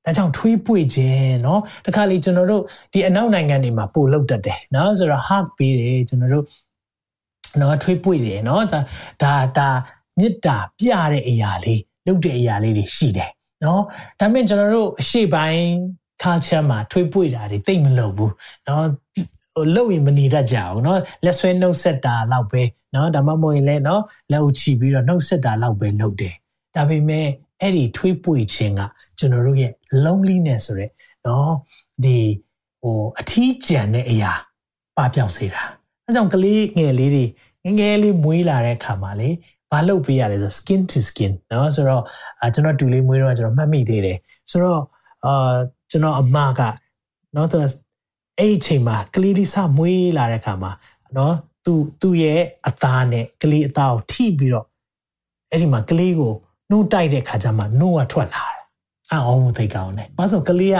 Speaker 2: ဒါကြောင့်ထွေးပွေခြင်းเนาะတခါလေကျွန်တော်တို့ဒီအနောက်နိုင်ငံတွေမှာပို့လောက်တတ်တယ်เนาะဆိုတော့ hug ပေးတယ်ကျွန်တော်တို့เนาะထွေးပွေတယ်เนาะဒါဒါဒါမေတ္တာပြတဲ့အရာလေး လုပ်တဲ့အရာလေးတွေရှိတယ်နော်ဒါပေမဲ့ကျွန်တော်တို့အရှိပိုင်း culture မှာထွေးပွေတာတွေတိတ်မလုပ်ဘူးနော်ဟိုလုပ်ရင်မနေတတ်ကြဘူးเนาะလက်ဆွဲနှုတ်ဆက်တာလောက်ပဲเนาะဒါမှမဟုတ်ရင်လည်းเนาะလက်အုပ်ချီပြီးတော့နှုတ်ဆက်တာလောက်ပဲလုပ်တယ်ဒါပေမဲ့အဲ့ဒီထွေးပွေခြင်းက ကျွန်တော်တို့ရဲ့ loneliness ဆိုတဲ့เนาะဒီဟိုအထီးကျန်တဲ့အရာပပျောက်စေတာအဲကြောင့်ကလေးငယ်လေးတွေငငယ်လေးမွေးလာတဲ့အခါမှာလေဘာလုပ်ပေးရလဲဆို skin to skin เนาะဆိုတော့ကျွန်တော်တူလေးမွေးတော့ကျွန်တော်မှတ်မိသေးတယ်ဆိုတော့အာကျွန်တော်အမကเนาะသူအဲ့ဒီအချိန်မှာကလေးလေးစမွေးလာတဲ့အခါမှာနော်သူသူ့ရဲ့အသားနဲ့ကလေးအသားကိုထိပြီးတော့အဲ့ဒီမှာကလေးကိုနှုတ်တိုက်တဲ့ခါကျမှနှုတ်ကထွက်လာ တယ်။အော်မှုသိကောင်းတယ်။ဘာလို့ကလေးက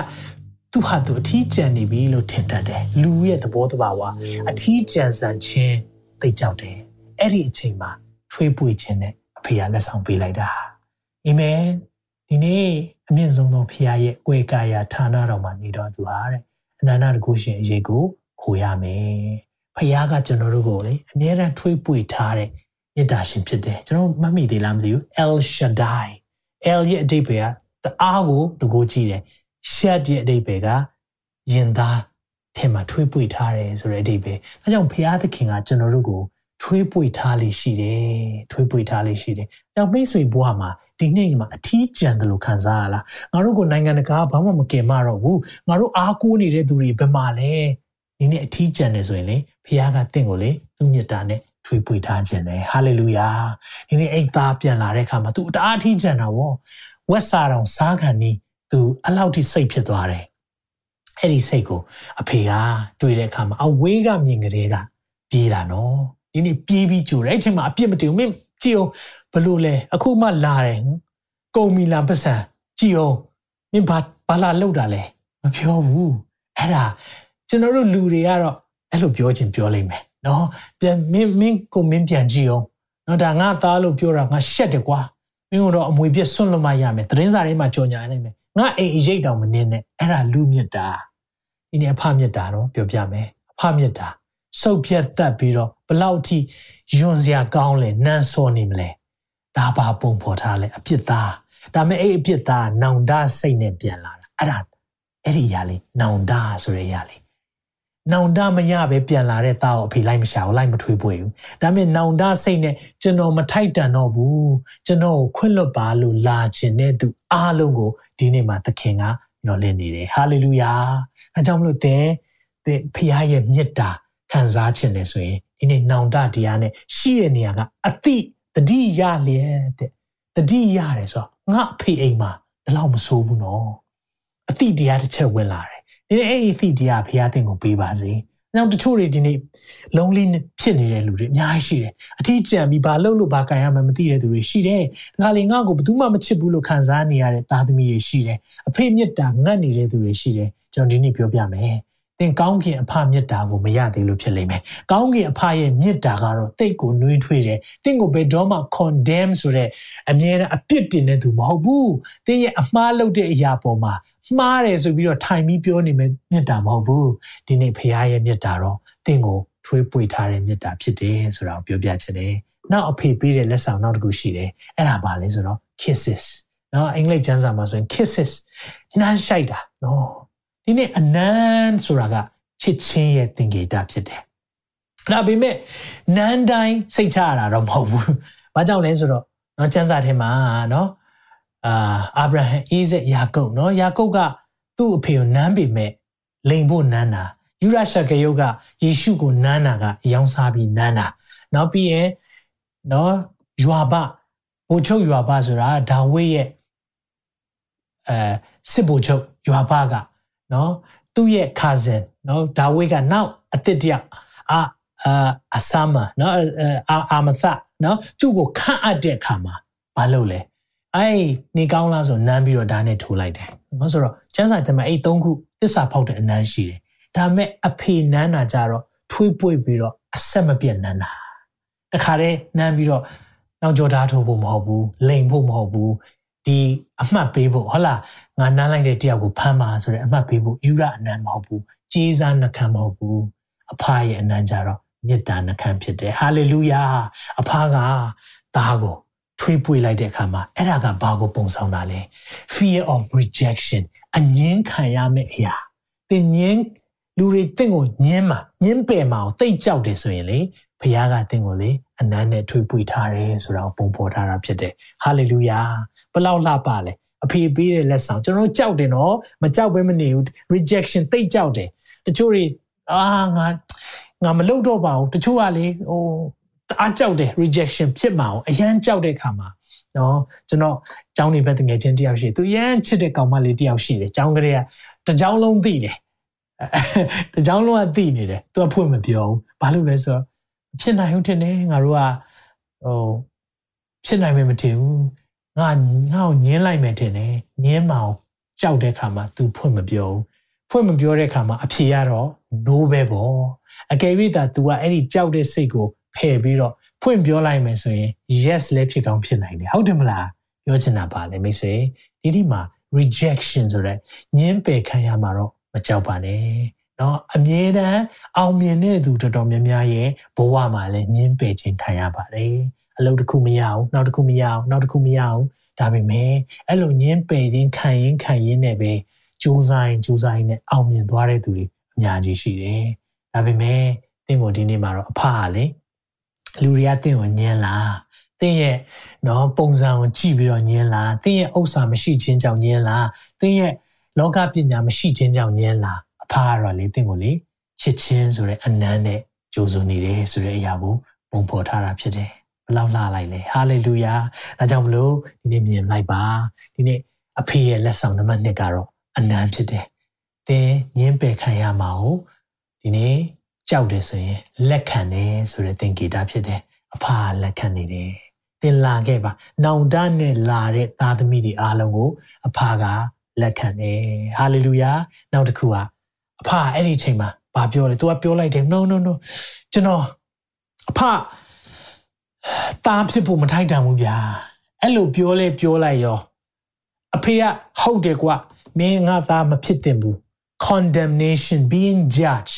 Speaker 2: သူ့ဟာသူအထီးကျန်နေပြီလို့ထင်တတ်တယ်။လူရဲ့သဘောတဘာဝအထီးကျန်ဆန်ခြင်းသိကြောက်တယ်။အဲ့ဒီအချိန်မှာထွေးပွေခြင်းနဲ့အဖေကလက်ဆောင်ပေးလိုက်တာ။အာမင်။ဒီနေ့အမြင့်ဆုံးသောဖခင်ရဲ့ကွယ်ကာယဌာနတော်မှာနေတော်သူဟာတဲ့အနန္တတကုရှင်အရေးကိုခိုရမယ်ဖခင်ကကျွန်တော်တို့ကိုလေအမြဲတမ်းထွေးပွေထားတဲ့မေတ္တာရှင်ဖြစ်တယ်ကျွန်တော်မှတ်မိသေးလားမသိဘူး El Shaddai El ရဲ့အဓိပ္ပာယ်က တအားကိုတကိုးကြည့်တယ် Shad ရဲ့အဓိပ္ပာယ်ကယင်သားထဲမှာထွေးပွေထားတယ်ဆိုတဲ့အဓိပ္ပာယ်အဲကြောင့်ဖခင်သခင်ကကျွန်တော်တို့ကိုထွေးပွေထားလေးရှိတယ်ထွေးပွေထားလေးရှိတယ်။ကြောင့်မိတ်ဆွေဘဝမှာဒီနေ့မှာအထီးကျန်တယ်လို့ခံစားရလားငါတို့ကိုနိုင်ငံတကာဘာမှမကင်မတော့ဘူးငါတို့အားကိုးနေတဲ့သူတွေဘယ်မှာလဲဒီနေ့အထီးကျန်တယ်ဆိုရင်လေဖခင်ကတင့်ကိုလေသူ့မြတ်တာနဲ့ထွေးပွေထားခြင်းတယ်ဟာလေလုယာဒီနေ့အိတ်သားပြန်လာတဲ့အခါမှာ तू တအားထီးကျန်တာဗော ဝက်စာတော်စားခံနေ तू အလောက်ထိစိတ်ဖြစ်သွားတယ်အဲ့ဒီစိတ်ကိုအဖေကတွေ့တဲ့အခါမှာအဝေးကမြင်ကလေးကပြေးတာနော်ဒီနေ့ပြေးပြီးကြိုတယ်အဲ့ချိန်မှာအပြစ်မတင်ဘူးမင်းကြည့်အောင်ဘလို့လဲအခုမှလာတယ်ကုံမီလာပတ်စံကြည့်အောင်မင်းဘာဘာလာလောက်တာလဲမပြောဘူးအဲ့ဒါကျွန်တော်တို့လူတွေကတော့အဲ့လိုပြောခြင်းပြောလိမ့်မယ်နော်ပြန်မင်းမင်းကိုမင်းပြန်ကြည့်အောင်နော်ဒါငါသားလို့ပြောတာငါရှက်တယ်ကွာ မင်းတို့အမွေပြည့်ဆွန့်လွတ်မှရမယ်သတင်းစာထဲမှာကြော်ညာနိုင်မယ်ငါအိမ်ရိတ်တောင်မနေနဲ့အဲ့ဒါလူမြတ်တာဒီနေ့အဖမြတ်တာတော့ပြောပြမယ်အဖမြတ်တာစုပ်ပြတ်သက်ပြီးတော့ဘလောက်ထိယွန်စရာကောင်းလဲနန်းစောနေမလဲဒါပါပုံဖော်ထားလဲအပြစ်သားဒါမဲ့အဲ့အပြစ်သားနောင်တစိတ်နဲ့ပြန်လာတာအဲ့ဒါအဲ့ဒီຢာလေးနောင်တဆိုတဲ့ຢာလေး နောင်တမရပဲပြန်လာတဲ့သားကိုအဖေလိုက်မရှာဘူးလိုက်မထွေးပွေဘူးဒါမဲ့နောင်တစိတ်နဲ့ကျွန်တော်မထိုက်တန်တော့ဘူးကျွန်တော်ကိုခွင့်လွတ်ပါလို့လာခြင်းနဲ့သူအားလုံးကိုဒီနေ့မှာသခင်ကညှော်လင့်နေတယ်ဟာလေလုယာအဲကြောင့်မလို့တဲ့တဲ့ဖခင်ရဲ့မြတ်တာခံစားခြင်းနဲ့ဆိုရင်ဒီနေ့နောင်တတရားနဲ့ရှိတဲ့နေရာကအတိတတိရလျက်တဲ့တတိရတယ်ဆိုတော့ငါအဖေအိမ်မှာဒီလောက်မဆိုးဘူးနော်အတိတရားတစ်ချက်ဝင်လာတယ် ဒီနေ့အဲ့ဒီအတိတရားဖခင်တင်ကိုပေးပါစေနောက်တချို့တွေဒီနေ့လုံးလေးဖြစ်နေတဲ့လူတွေအများကြီးရှိတယ်အထီးကျန်ပြီးဘာလုပ်လို့ဘာကန်ရမှမသိတဲ့သူတွေရှိတယ်ဒါကလေငါ့ကိုဘယ်သူမှမချစ်ဘူးလို့ခံစားနေရတဲ့သားသမီးတွေရှိတယ်အဖေမြတ်တာငတ်နေတဲ့သူတွေရှိတယ်ကျွန်တော်ဒီနေ့ပြောပြမယ် သင်ကောင်းကင်အဖမြတ်တာကိုမရသေးလို့ဖြစ်လိမ့်မယ်။ကောင်းကင်အဖရဲ့မြတ်တာကတော့တိတ်ကိုနှွေးထွေးတယ်။သင်ကိုဘယ်တော့မှ condemn ဆိုတဲ့အမြဲတမ်းအပြစ်တင်တဲ့သူမဟုတ်ဘူး။သင်ရဲ့အမှားလုပ်တဲ့အရာပေါ်မှာမှားတယ်ဆိုပြီးတော့ထိုင်ပြီးပြောနေမဲ့မြတ်တာမဟုတ်ဘူး။ဒီနေ့ဖခင်ရဲ့မြတ်တာတော့သင်ကိုထွေးပွေထားတဲ့မြတ်တာဖြစ်တယ်ဆိုတာကိုပြောပြချင်တယ်။နောက်အဖေပေးတဲ့လက်ဆောင်နောက်တစ်ခုရှိတယ်။အဲ့ဒါပါလဲဆိုတော့ kisses နော်အင်္ဂလိပ်ကျမ်းစာမှာဆိုရင် kisses နှမ်းရှိုက်တာနော် ဒီနေ့အနန္ဆိုတာကချစ်ချင်းရဲ့သင်္ကေတဖြစ်တယ်။ဒါပေမဲ့နန်းတိုင်းစိတ်ချရတာတော့မဟုတ်ဘူး။ဘာကြောင့်လဲဆိုတော့နော်ကျမ်းစာထဲမှာနော်အာအာဗြဟံအိဇက်ယာကုပ်နော်ယာကုပ်ကသူ့အဖေကိုနမ်းပေမဲ့လိန်ဖို့နမ်းတာယူရရှကယုတ်ကယေရှုကိုနမ်းတာကအယောင်စားပြီးနမ်းတာနောက်ပြီးရင်နော်ယွာဘဘိုလ်ချုပ်ယွာဘဆိုတာဒါဝိရဲ့အဲစစ်ဘိုလ်ချုပ်ယွာဘက နော်သူ့ရဲ့ cousin နော်ဒါဝိဒ်ကနောက်အတစ်တယောက်အာအဆာမနော်အာအာမသနော်သူ့ကိုခန့်အပ်တဲ့အခါမှာမလုပ်လဲအဲ့နေကောင်းလားဆိုနမ်းပြီးတော့ဒါနဲ့ထိုးလိုက်တယ်နော်ဆိုတော့ကျန်းစာတမအဲ့သုံးခုသစ္စာဖောက်တဲ့အနမ်းရှိတယ်ဒါမဲ့အဖေနမ်းတာကြတော့ထွေးပွေပြီးတော့အဆက်မပြတ်နမ်းတာတခါတည်းနမ်းပြီးတော့နောက်ကြောဓာတ်ထိုးဖို့မဟုတ်ဘူးလိန်ဖို့မဟုတ်ဘူးဒီအမှတ်ပေးဖို့ဟုတ်လား ငါနမ်းလိုက်တဲ့တယောက်ကိုဖမ်းပါဆိုတဲ့အမှတ်ပေးဖို့ယူရအနမ်းမဟုတ်ဘူးကြေးစားနှခံမဟုတ်ဘူးအဖရဲ့အနမ်းကြတော့မေတ္တာနှခံဖြစ်တယ်ဟာလေလုယာအဖကသားကိုထွေးပွေလိုက်တဲ့အခါမှာအဲ့ဒါကဘာကိုပုံဆောင်တာလဲ fear of rejection အငင်းခံရမယ့်အရာသင်ငင်းလူတွေတင့်ကိုညင်းမှာညင်းပယ်မှာကိုတိတ်ကြောက်တယ်ဆိုရင်လေဘုရားကတင့်ကိုလေအနမ်းနဲ့ထွေးပွေထားတယ်ဆိုတာကိုပုံပေါ်ထားတာဖြစ်တယ်ဟာလေလုယာဘလောက်လှပလဲ အဖေပေးတဲ့လက်ဆောင်ကျွန်တော်ကြောက်တယ်နော်မကြောက်ဘဲမနေဘူး rejection တိတ်ကြောက်တယ်တချို့တွေအာငါငါမလုပ်တော့ပါဘူးတချို့ကလေဟိုအားကြောက်တယ် rejection ဖြစ်မှာအောင်အရန်ကြောက်တဲ့ခါမှာနော်ကျွန်တော်ကျောင်းနေဘက်တငယ်ချင်းတယောက်ရှိသူရမ်းချစ်တဲ့ကောင်မလေးတယောက်ရှိတယ်ကျောင်းကလေးကတကျောင်းလုံးသိတယ်တကျောင်းလုံးကသိနေတယ်သူကဖွင့်မပြောဘူးဘာလို့လဲဆိုတော့ဖြစ်နိုင်ဟုတ်တယ်နေငါတို့ကဟိုဖြစ်နိုင်မယ်မထင်ဘူး ငါငါ့ကိုညင်းလိုက်မယ်ထင်တယ်ညင်းမှာကြောက်တဲ့ခါမှာ तू ဖွင့်မပြောဘူးဖွင့်မပြောတဲ့ခါမှာအဖြေရတော့ no ပဲပေါ့အကယ်၍သာ तू ကအဲ့ဒီကြောက်တဲ့စိတ်ကိုဖယ်ပြီးတော့ဖွင့်ပြောလိုက်မယ်ဆိုရင် yes လည်းဖြစ်ကောင်းဖြစ်နိုင်တယ်ဟုတ်တယ်မလားပြောချင်တာပါလေမိတ်ဆွေဒီဒီမှာ rejection ဆိုတဲ့ညင်းပယ်ခံရမှာတော့မကြောက်ပါနဲ့နော်အမြဲတမ်းအောင်မြင်တဲ့သူတော်တော်များများရဲ့ဘဝမှာလည်းညင်းပယ်ခြင်းခံရပါတယ် အလုပ်တစ်ခုမရအောင်နောက်တစ်ခုမရအောင်နောက်တစ်ခုမရအောင်ဒါပေမဲ့အဲ့လိုညင်းပယ်ခြင်းခံရင်ခံရင်နဲ့ပဲကြိုးစားရင်ကြိုးစားရင်နဲ့အောင်မြင်သွားတဲ့သူတွေအများကြီးရှိတယ်ဒါပေမဲ့တင့်ကိုဒီနေ့မှာတော့အဖကလေလူတွေကတင့်ကိုညင်းလားတင့်ရဲ့နော်ပုံစံကိုကြည့်ပြီးတော့ညင်းလားတင့်ရဲ့ဥစ္စာမရှိခြင်းကြောင့်ညင်းလားတင့်ရဲ့လောကပညာမရှိခြင်းကြောင့်ညင်းလားအဖကတော့လေတင့်ကိုလေချစ်ချင်းဆိုတဲ့အနမ်းနဲ့ကြိုးစုံနေတယ်ဆိုတဲ့အရာကိုပုံဖော်ထားတာဖြစ်တယ် ဘလောက်လှလိုက်လဲဟာလေလုယာဒါကြောင့်မလို့ဒီနေ့မြင်လိုက်ပါဒီနေ့အဖေရဲ့လက်ဆောင်နံပါတ်1ကတော့အနမ်းဖြစ်တယ်သင်ညင်းပယ်ခံရမှာ哦ဒီနေ့ကြောက်တယ်ဆိုရင်လက်ခံတယ်ဆိုတဲ့သင်္ကေတဖြစ်တယ်အဖလက်ခံနေတယ်သင်လာခဲ့ပါနောင်တနဲ့လာတဲ့သားသမီးတွေအားလုံးကိုအဖကလက်ခံတယ်ဟာလေလုယာနောက်တစ်ခုကအဖအဲ့ဒီအချိန်မှာဘာပြောလဲ तू ကပြောလိုက်တယ် no no no ကျွန်တော်အဖ သားဖြစ်ဖို့မထိုက်တန်ဘူးဗျာအဲ့လိုပြောလဲပြောလိုက်ရောအဖေကဟုတ်တယ်ကွာမင်းငါသားမဖြစ်သင့်ဘူး condemnation being judged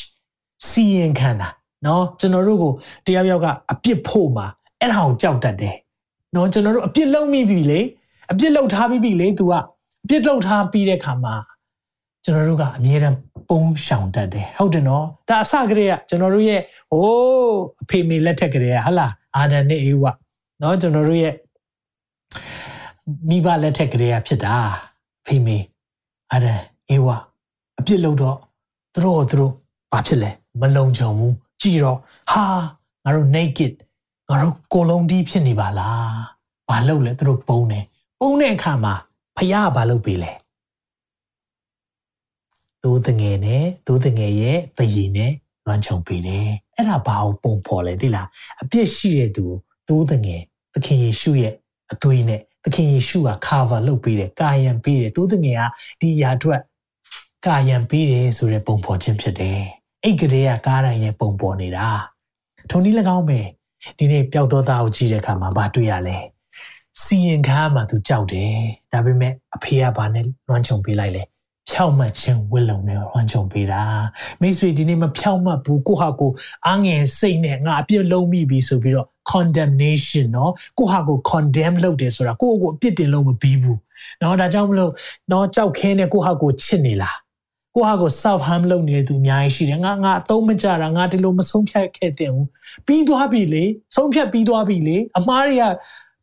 Speaker 2: စီရင်ခံတာเนาะကျွန်တော်တို့ကိုတရားယောက်ကအပြစ်ဖို့မှာအဲ့ဒါကိုကြောက်တတ်တယ်เนาะကျွန်တော်တို့အပြစ်လုံးမိပြီလေအပြစ်လောက်ထားပြီးပြီလေ तू ကအပြစ်လောက်ထားပြီးတဲ့ခါမှာကျွန်တော်တို့ကအမြဲတမ်းပုံရှောင်တတ်တယ်ဟုတ်တယ်နော်ဒါအစကတည်းကကျွန်တော်တို့ရဲ့ဟိုးအဖေမေလက်ထက်ကတည်းကဟလာ အာဒန်နဲ့အေဝါနော်ကျွန်တော်တို့ရဲ့မိဘလက်ထက်ကတည်းကဖြစ်တာဖေမေအာဒန်အေဝါအပြစ်လို့တော့သူတို့သူတို့ဘာဖြစ်လဲမလုံခြုံဘူးကြည်တော့ဟာငါတို့ naked ငါတို့ကိုလုံးဒီဖြစ်နေပါလားဘာလုပ်လဲသူတို့ပုံနေပုံတဲ့အခါမှာဖះကဘာလုပ်ပေးလဲသိုးတငယ်နဲ့သိုးတငယ်ရဲ့တရီနဲ့ လွမ်းချုံပေးတယ်အဲ့ဒါဘာကိုပုံဖော်လဲသိလားအပြစ်ရှိတဲ့သူသိုးတငယ်သခင်ယေရှုရဲ့အသွေးနဲ့သခင်ယေရှုက cover လုပ်ပေးတယ်ကာယံပေးတယ်သိုးတငယ်ကဒီအရာအတွက်ကာယံပေးတယ်ဆိုတဲ့ပုံဖော်ခြင်းဖြစ်တယ်အဲ့ကလေးကကားတိုင်းရဲ့ပုံပေါ်နေတာထုံနည်း၎င်းပဲဒီနေ့ပျောက်သောသားကိုကြည့်တဲ့အခါမှာမတွေ့ရလဲစီရင်ကားမှာသူကြောက်တယ်ဒါပေမဲ့အဖေကဘာနဲ့လွှမ်းခြုံပေးလိုက်လဲ ဖြောက်မှတ်ခြင်းဝိလုံနဲ့လွှမ်းခြုံပေးတာမိတ်ဆွေဒီနေ့မဖြောက်မှတ်ဘူးကိုဟာကိုအားငယ်စိတ်နဲ့ငါအပြစ်လုံးမိပြီဆိုပြီးတော့ condemnation เนาะကိုဟာကို condemn လုပ်တယ်ဆိုတာကိုယ့်ကိုအပြစ်တင်လို့မပြီးဘူးเนาะဒါကြောင့်မလို့เนาะကြောက်ခင်းနဲ့ကိုဟာကိုချစ်နေလားကိုဟာကို self harm လုပ်နေတဲ့သူအများကြီးရှိတယ်ငါငါအသုံးမကျတာငါဒီလိုမဆုံးဖြတ်ခဲ့တဲ့ဘူးပြီးသွားပြီလေဆုံးဖြတ်ပြီးသွားပြီလေအမားတွေက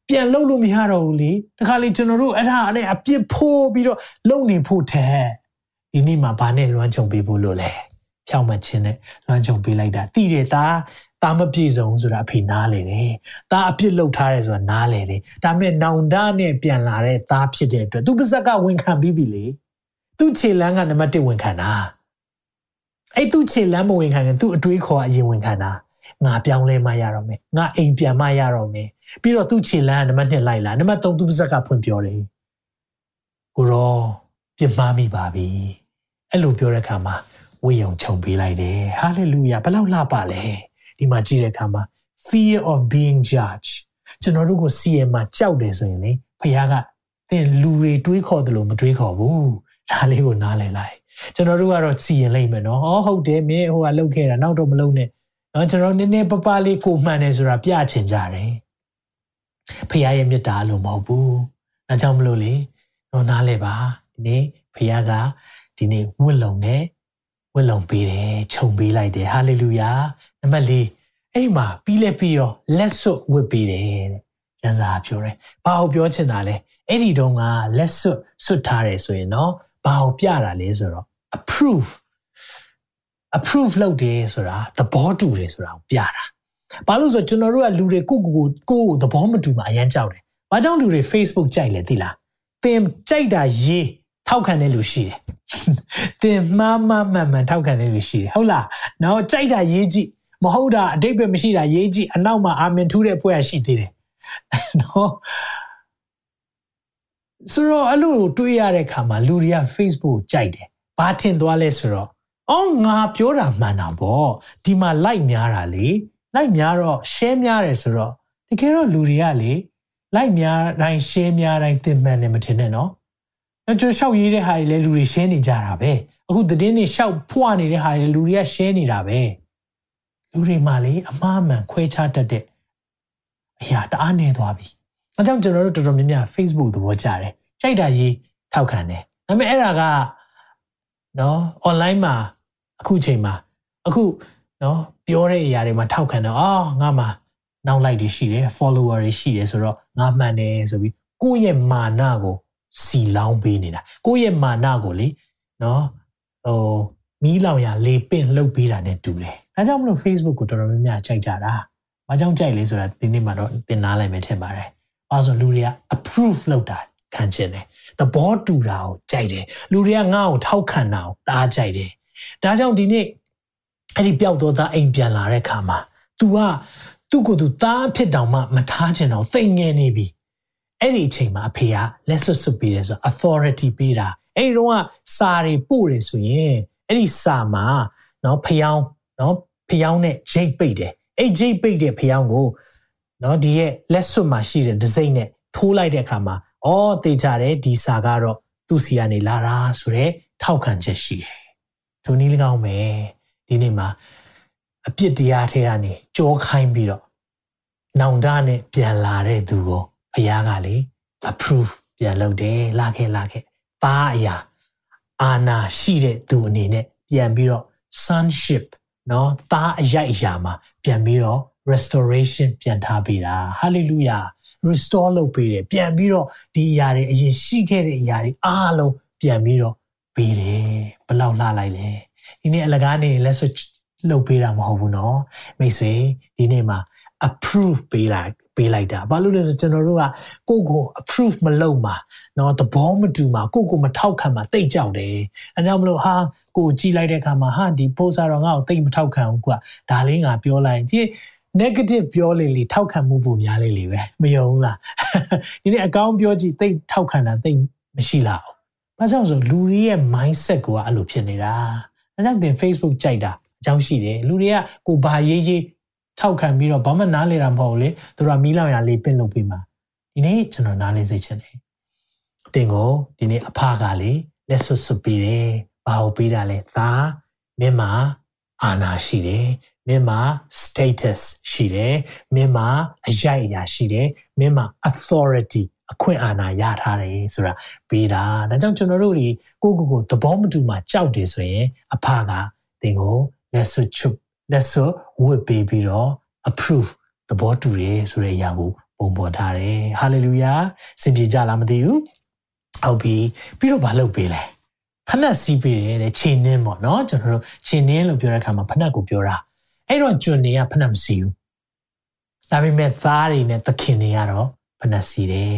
Speaker 2: ပြန်လှုပ်လို့မရတော့ဘူးလေတခါလေကျွန်တော်တို့အဲ့ဒါနဲ့အပြစ်ဖိုးပြီးတော့လုံနေဖို့တဲ့ဒီနေ့မှာဘာနဲ့လွှမ်းခြုံပေးဖို့လို့လဲဖြောင်းမှချင်းနဲ့လွှမ်းခြုံပေးလိုက်တာတိတယ်သားသားမပြည့်စုံဆိုတာအဖေနားလေတယ်။သားအပြစ်လုပ်ထားတယ်ဆိုတာနားလေတယ်။ဒါပေမဲ့နောင်တနဲ့ပြန်လာတဲ့သားဖြစ်တဲ့အတွက်သူပါဇက်ကဝန်ခံပြီးပြီလေ။သူ့ခြေလမ်းကနံပါတ်1ဝန်ခံတာ။အဲ့သူ့ခြေလမ်းမဝန်ခံရင်သူ့အတွေးခေါ်အရင်ဝန်ခံတာ။ ငါပြောင်းလဲမှရတော့မယ်။ငါအိမ်ပြန်မှရတော့မယ်။ပြီးတော့သူ့ခြေလမ်းကနံပါတ်2လိုက်လာ။နံပါတ်3သူ့ပါဇက်ကဖွင့်ပြောတယ်။ကိုရောပြစ်မှားမိပါပြီ။အဲ့လိုပြောတဲ့အခါမှာဝေယုံခြုံပေးလိုက်တယ်။ဟာလေလုယာဘလောက်လှပလဲ။ဒီမှာကြည့်တဲ့အခါမှာ fear of being judged ကျွန်တော်တို့ကိုစီရင်မှာကြောက်တယ်ဆိုရင်လေဖခင်ကသင်လူတွေတွေးခေါ်တယ်လို့မတွေးခေါ်ဘူးဒါလေးကိုနားလည်လိုက်ကျွန်တော်တို့ကတော့စီရင်လိုက်မယ်နော်ဟောဟုတ်တယ်မင်းဟိုကလှုပ်ခဲ့တာနောက်တော့မလှုပ်နဲ့ နော်ကျွန်တော်နည်းနည်းပပလေးကိုမှန်တယ်ဆိုတာပြချင်ကြတယ်ဖခင်ရဲ့မေတ္တာလို့မဟုတ်ဘူး။ဒါကြောင့်မလို့လေတော့နားလဲပါဒီနေ့ဖခင်ကဒီနေ့ဝတ်လုံနဲ့ဝတ်လုံပေးတယ်ခြုံပေးလိုက်တယ်ဟာလေလုယာနံပါတ်၄အဲ့ဒီမှာပြီးလဲပြီးရောလက်စွပ်ဝတ်ပေးတယ်တဲ့ကျမ်းစာပြောတယ်ဘာကိုပြောချင်တာလဲအဲ့ဒီတုန်းကလက်စွပ်စွတ်ထားတယ်ဆိုရင်နော်ဘာကိုပြတာလဲဆိုတော့ approve approve လုပ်တယ်ဆိုတာသဘောတူတယ်ဆိုတာကိုပြတာဘာလို့ဆိုကျွန်တော်တို့ကလူတွေကိုကိုကိုကိုကိုသဘောမတူမှအရန်ကြောက်တယ်ဘာကြောင့်လူတွေ Facebook ကြိုက်လဲသိလားသင်ကြိုက်တာရေးထောက်ခံတဲ့လူရှိတယ်သင်မှားမှားမှန်မှန်ထောက်ခံတဲ့လူရှိတယ်ဟုတ်လားနော်ကြိုက်တာရေးကြည့်မဟုတ်တာအတိတ်ပဲမရှိတာရေးကြည့်အနောက်မှာအာမင်ထူးတဲ့ဖွဲ့ရရှိသေးတယ်နော်ဆိုတော့အဲ့လိုတွေးရတဲ့အခါမှာလူတွေက Facebook ကြိုက်တယ်ဘာထင်သွားလဲဆိုတော့ အော်ငါပြောတာမှန်တာပေါ့ဒီမှာ like များတာလေ like များတော့ share များတယ်ဆိုတော့တကယ်တော့လူတွေကလေ like များတိုင်း share များတိုင်းသင်မှန်တယ်မထင်နဲ့နော်ကျွန်တော်ရှောက်ရေးတဲ့ဟာတွေလည်းလူတွေ share နေကြတာပဲအခုသတင်းတွေရှောက်ဖွာနေတဲ့ဟာတွေလူတွေက share နေတာပဲလူတွေမှလေအမှားမှန်ခွဲခြားတတ်တဲ့အရာတအားနေသွားပြီ။အဲကြောင့်ကျွန်တော်တို့တော်တော်များများ Facebook သဘောကျတယ်။ကြိုက်တာရေးထောက်ခံတယ်။ဒါပေမဲ့အဲ့ဒါကနော် online မှာ အခုချိန်မှာအခုနော်ပြောတဲ့အရာတွေမှာထောက်ခံတော့အာငါမှာနောက် like တွေရှိတယ် follower တွေရှိတယ်ဆိုတော့ငါမှန်တယ်ဆိုပြီးကိုယ့်ရဲ့မာနကိုစီလောင်းပေးနေတာကိုယ့်ရဲ့မာနကိုလေနော်ဟိုမီးလောင်ရလေပင့်လှုပ်ပေးတာ ਨੇ တူတယ်ဒါကြောင့်မလို့ Facebook ကိုတော်တော်များများကြိုက်ကြတာ။ဘာကြောင့်ကြိုက်လဲဆိုတာဒီနေ့မှာတော့သင်နားလိုက်မယ်ထင်ပါတယ်။ဘာလို့လူတွေက approve လုပ်တာခံချင်တယ်။သဘောတူတာကိုကြိုက်တယ်။လူတွေကငါ့ကိုထောက်ခံတာကိုတားကြိုက်တယ်။ ဒါကြောင့်ဒီနေ့အဲ့ဒီပျောက်တော့သားအိမ်ပြန်လာတဲ့ခါမှာ तू ကသူ့ကိုယ်သူသားဖြစ်တောင်မှမထားချင်တော့သိငယ်နေပြီ။အဲ့ဒီအချိန်မှာအဖေကလက်ဆွတ်ဆွတ်ပေးတယ်ဆို authority ပေးတာ။အဲ့ဒီတော့စာတွေပို့တယ်ဆိုရင်အဲ့ဒီစာမှာနော်ဖျောင်းနော်ဖျောင်းနဲ့ဂျိတ်ပိတ်တယ်အဲ့ဂျိတ်ပိတ်တဲ့ဖျောင်းကိုနော်ဒီရဲ့လက်စွပ်မှာရှိတဲ့ဒစိမ့်နဲ့ထိုးလိုက်တဲ့အခါမှာအော်တေချတယ်ဒီစာကတော့သူ့စီကနေလာတာဆိုတော့ထောက်ခံချက်ရှိတယ် ဒုနည်း၎င်းပဲဒီနေ့မှာအပြစ်တရားထဲကနေကြောခိုင်းပြီးတော့နောင်တနဲ့ပြန်လာတဲ့သူကိုဘုရားကလေ approve ပြန်လုပ်တယ်လာခဲ့လာခဲ့သားအရာအာနာရှိတဲ့သူအနေနဲ့ပြန်ပြီးတော့ sonship เนาะသားအရိုက်အရာမှာပြန်ပြီးတော့ restoration ပြန်ထားပေးတာ hallelujah restore လုပ်ပေးတယ်ပြန်ပြီးတော့ဒီအရာတွေအရင်ရှိခဲ့တဲ့အရာတွေအားလုံးပြန်ပြီးတော့ ပေးတယ်ဘလောက်လှလိုက်လဲဒီနေ့အလကားနေလက်စွပ်လုပ်ပေးတာမဟုတ်ဘူးเนาะမိတ်ဆွေဒီနေ့မှာ approve ပေးလိုက်ပေးလိုက်တာဘာလို့လဲဆိုကျွန်တော်တို့ကကိုကို approve မလုပ်မှာเนาะသဘောမတူမှာကိုကိုမထောက်ခံမှာတိတ်ကြောက်တယ်အဲကြောင့်မလို့ဟာကိုကြည့်လိုက်တဲ့အခါမှာဟာဒီ post တော့ငါ့ကိုတိတ်မထောက်ခံဘူးကွာဒါလေးငါပြောလိုက်ဒီ negative ပြောလေလေထောက်ခံမှုပုံများလေလေပဲမယုံလားဒီနေ့အကောင်းပြောကြည့်တိတ်ထောက်ခံတာတိတ်မရှိလား ဘာကြောင့်ဆိုလူတွေရဲ့ mindset ကအဲ့လိုဖြစ်နေတာအဲကြောင့်တင် Facebook ကြိုက်တာအကြောင်းရှိတယ်လူတွေကကိုဘာရေးရေးထောက်ခံပြီးတော့ဘာမှနားလေတာမဟုတ်လေသူတို့ကမီးလောင်ရလေးပင့်လုပ်ပေးမှာဒီနေ့ကျွန်တော်နားလေစေချင်တယ်တင်ကိုဒီနေ့အဖကလေလက်ဆွဆွပေးတယ်ဘာကိုပေးတာလဲသားမင်းမှာအာနာရှိတယ်မင်းမှာ status ရှိတယ်မင်းမှာအရိုက်အရာရှိတယ်မင်းမှာ authority အခွင့်အာဏာရထားတယ်ဆိုတာပေးတာဒါကြောင့်ကျွန်တော်တို့ဒီကိုကိုကိုသဘောမတူမှကြောက်တယ်ဆိုရင်အဖကတင်ကိုလက်ဆွချွတ်လက်ဆွဝတ်ပေးပြီးတော့ approve သဘောတူတယ်ဆိုတဲ့အရာကိုပုံပေါ်ထားတယ် hallelujah စင်ပြေကြလားမသိဘူးဟုတ်ပြီပြီးတော့မလုပ်ပေးလဲဖနက်စီးပေးတယ်တဲ့ခြေနင်းပေါ့နော်ကျွန်တော်တို့ခြေနင်းလို့ပြောတဲ့အခါမှာဖနက်ကိုပြောတာအဲ့တော့ကျွန်နေကဖနက်မစီဘူးဒါပေမဲ့သားတွေနဲ့သခင်တွေကတော့ဖနက်စီတယ်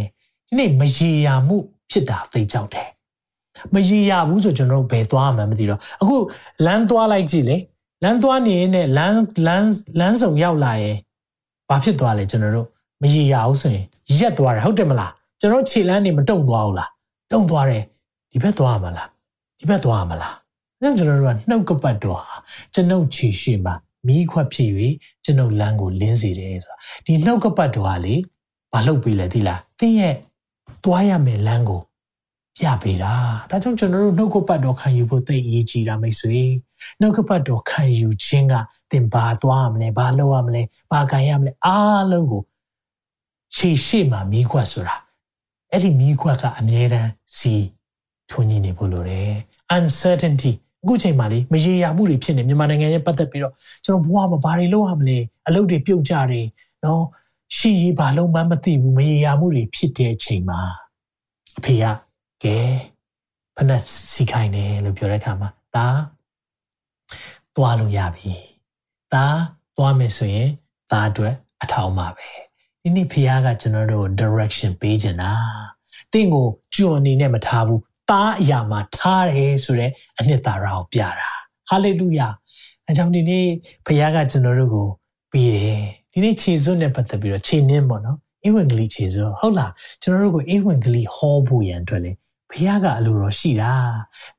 Speaker 2: ဒီနေ့မရေရာမှုဖြစ်တာသိကြောက်တယ်မရေရာဘူးဆိုကျွန်တော်တို့ဘယ်သွားမှမသိတော့အခုလမ်းသွားလိုက်ကြည့်လေလမ်းသွားနေရင်လမ်းလမ်းလမ်းစုံရောက်လာရင်ဘာဖြစ်သွားလဲကျွန်တော်တို့မရေရာဘူးဆိုရင်ရက်သွားတယ်ဟုတ်တယ်မလားကျွန်တော်ခြေလမ်းနေမတုံသွားဘူးလားတုံသွားတယ်ဒီဘက်သွားမှာလားဒီဘက်သွားမှာလားအဲကျွန်တော်တို့ကနှုတ်ကပတ်တော်ဟာကျွန်ုပ်ခြေရှိမှာမိခွက်ဖြစ်၍ကျွန်ုပ်လမ်းကိုလင်းစေတယ်ဆိုတာဒီနှုတ်ကပတ်တော်ဟာလေမလှုပ်ပေးလေသိလားသင်ရဲ့ သွားရမယ်လမ်းကိုပြပေးတာဒါကြောင့်ကျွန်တော်တို့နှုတ်ကပတ်တော်ခံယူဖို့သိအရေးကြီးတာမိတ်ဆွေနှုတ်ကပတ်တော်ခံယူခြင်းကသင်ဘာသွားရမလဲဘာလုပ်ရမလဲဘာကြံရမလဲအားလုံးကိုခြေရှိမှမိခွက်ဆိုတာအဲ့ဒီမိခွက်ကအမြဲတမ်းစီထွန်းညင်နေဖို့လိုတယ် uncertainty အခုချိန်မှာလေမရေရာမှုတွေဖြစ်နေမြန်မာနိုင်ငံရဲ့ပတ်သက်ပြီးတော့ကျွန်တော်ဘဝမှာဘာတွေလုပ်ရမလဲအလုပ်တွေပြုတ်ကြတယ်နော် ရှိရေးဘာလုံးမှမသိဘူးမရေရာမှုတွေဖြစ်တဲ့အချိန်မှာအဖေကကဲဖနက်စီခိုင်းတယ်လို့ပြောတဲ့အခါမှာဒါသွားလို့ရပြီဒါသွားမယ်ဆိုရင်ဒါအတွက်အထောက်မှာပဲဒီနေ့ဖေကကျွန်တော်တို့ direction ပေးချင်တာတင့်ကိုကြွအနေနဲ့မထားဘူးသားအရာမှာထားတယ်ဆိုတဲ့အနှစ်သာရကိုပြတာဟာလေလုယာအဲကြောင့်ဒီနေ့ဖခင်ကကျွန်တော်တို့ကိုပေးတယ် ဒီနေ့ခြေစွန်းနဲ့ပတ်သက်ပြီးတော့ခြေနှင်းပေါ့နော်အေဝင်ကလေးခြေစွန်းဟုတ်လားကျွန်တော်တို့ကိုအေဝင်ကလေးဟောဖို့ရန်အတွက်လေဖခင်ကအလိုတော်ရှိတာ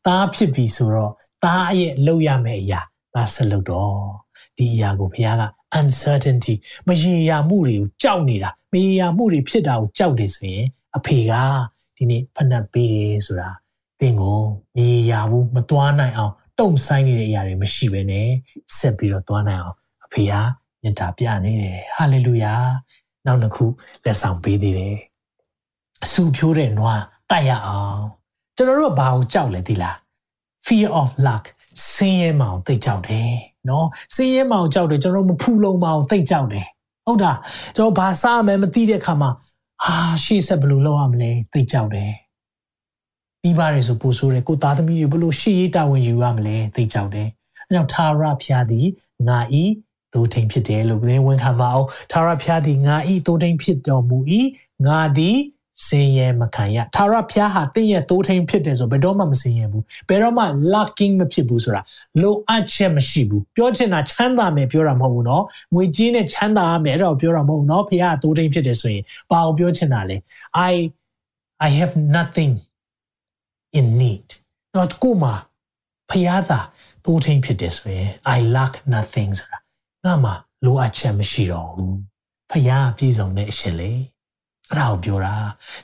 Speaker 2: သားဖြစ်ပြီဆိုတော့သားရဲ့လောက်ရမယ့်အရာသားဆက်လုပ်တော့ဒီအရာကိုဖခင်က uncertainty မရေရာမှုတွေကိုကြောက်နေတာမရေရာမှုတွေဖြစ်တာကိုကြောက်တယ်ဆိုရင်အဖေကဒီနေ့ဖဏတ်ပေးတယ်ဆိုတာသင်ကိုမရေရာဘူးမသွားနိုင်အောင်တုံဆိုင်နေတဲ့အရာတွေမရှိဘဲနဲ့ဆက်ပြီးတော့သွားနိုင်အောင်အဖေက မေတ္တာပြနေတယ်ဟာလေလုယာနောက်တစ်ခုလက်ဆောင်ပေးသေးတယ်အဆူဖြိုးတဲ့နွားတိုက်ရအောင်ကျွန်တော်တို့ကဘာကိုကြောက်လဲဒီလား fear of luck ဆင်းရဲမှောင်သိကြောက်တယ်နော်ဆင်းရဲမှောင်ကြောက်တယ်ကျွန်တော်မဖူးလုံးမှောင်သိကြောက်တယ်ဟုတ်တာကျွန်တော်ဘာစားမယ်မသိတဲ့အခါမှာဟာရှေ့ဆက်ဘယ်လိုလုပ်ရမလဲသိကြောက်တယ်မိဘတွေဆိုပို့ဆိုးတယ်ကိုသားသမီးတွေဘယ်လိုရှေ့ရေးတာဝန်ယူရမလဲသိကြောက်တယ်အဲကြောင့်သာရဖျားသည်ငါဤ သို့ထိန်ဖြစ်တယ်လို့လည်းဝန်ခံပါအောင်သာရဖျားသည်ငါဤသို့ထိန်ဖြစ်တော်မူ၏ငါသည်စင်ရဲမခံရသာရဖျားဟာတင့်ရဲ့သိုးထိန်ဖြစ်တယ်ဆိုဘယ်တော့မှမစင်ရဘူးဘယ်တော့မှ lacking မဖြစ်ဘူးဆိုတာလိုအပ်ချက်မရှိဘူးပြောချင်တာချမ်းသာမယ်ပြောတာမဟုတ်ဘူးเนาะငွေကြေးနဲ့ချမ်းသာရမယ်အဲ့တော့ပြောတာမဟုတ်ဘူးเนาะဖျားသိုးထိန်ဖြစ်တယ်ဆိုရင်ဘာအောင်ပြောချင်တာလဲ i i have nothing in need တော့ကိုမဖျားသာသိုးထိန်ဖြစ်တယ်ဆိုရင် i lack nothing ဆိုတာ ငါမှလိုအပ်ချက်မရှိတော့ဘူးဖျားပြည့်စုံတဲ့အရှင်လေအဲ့ဒါကိုပြောတာ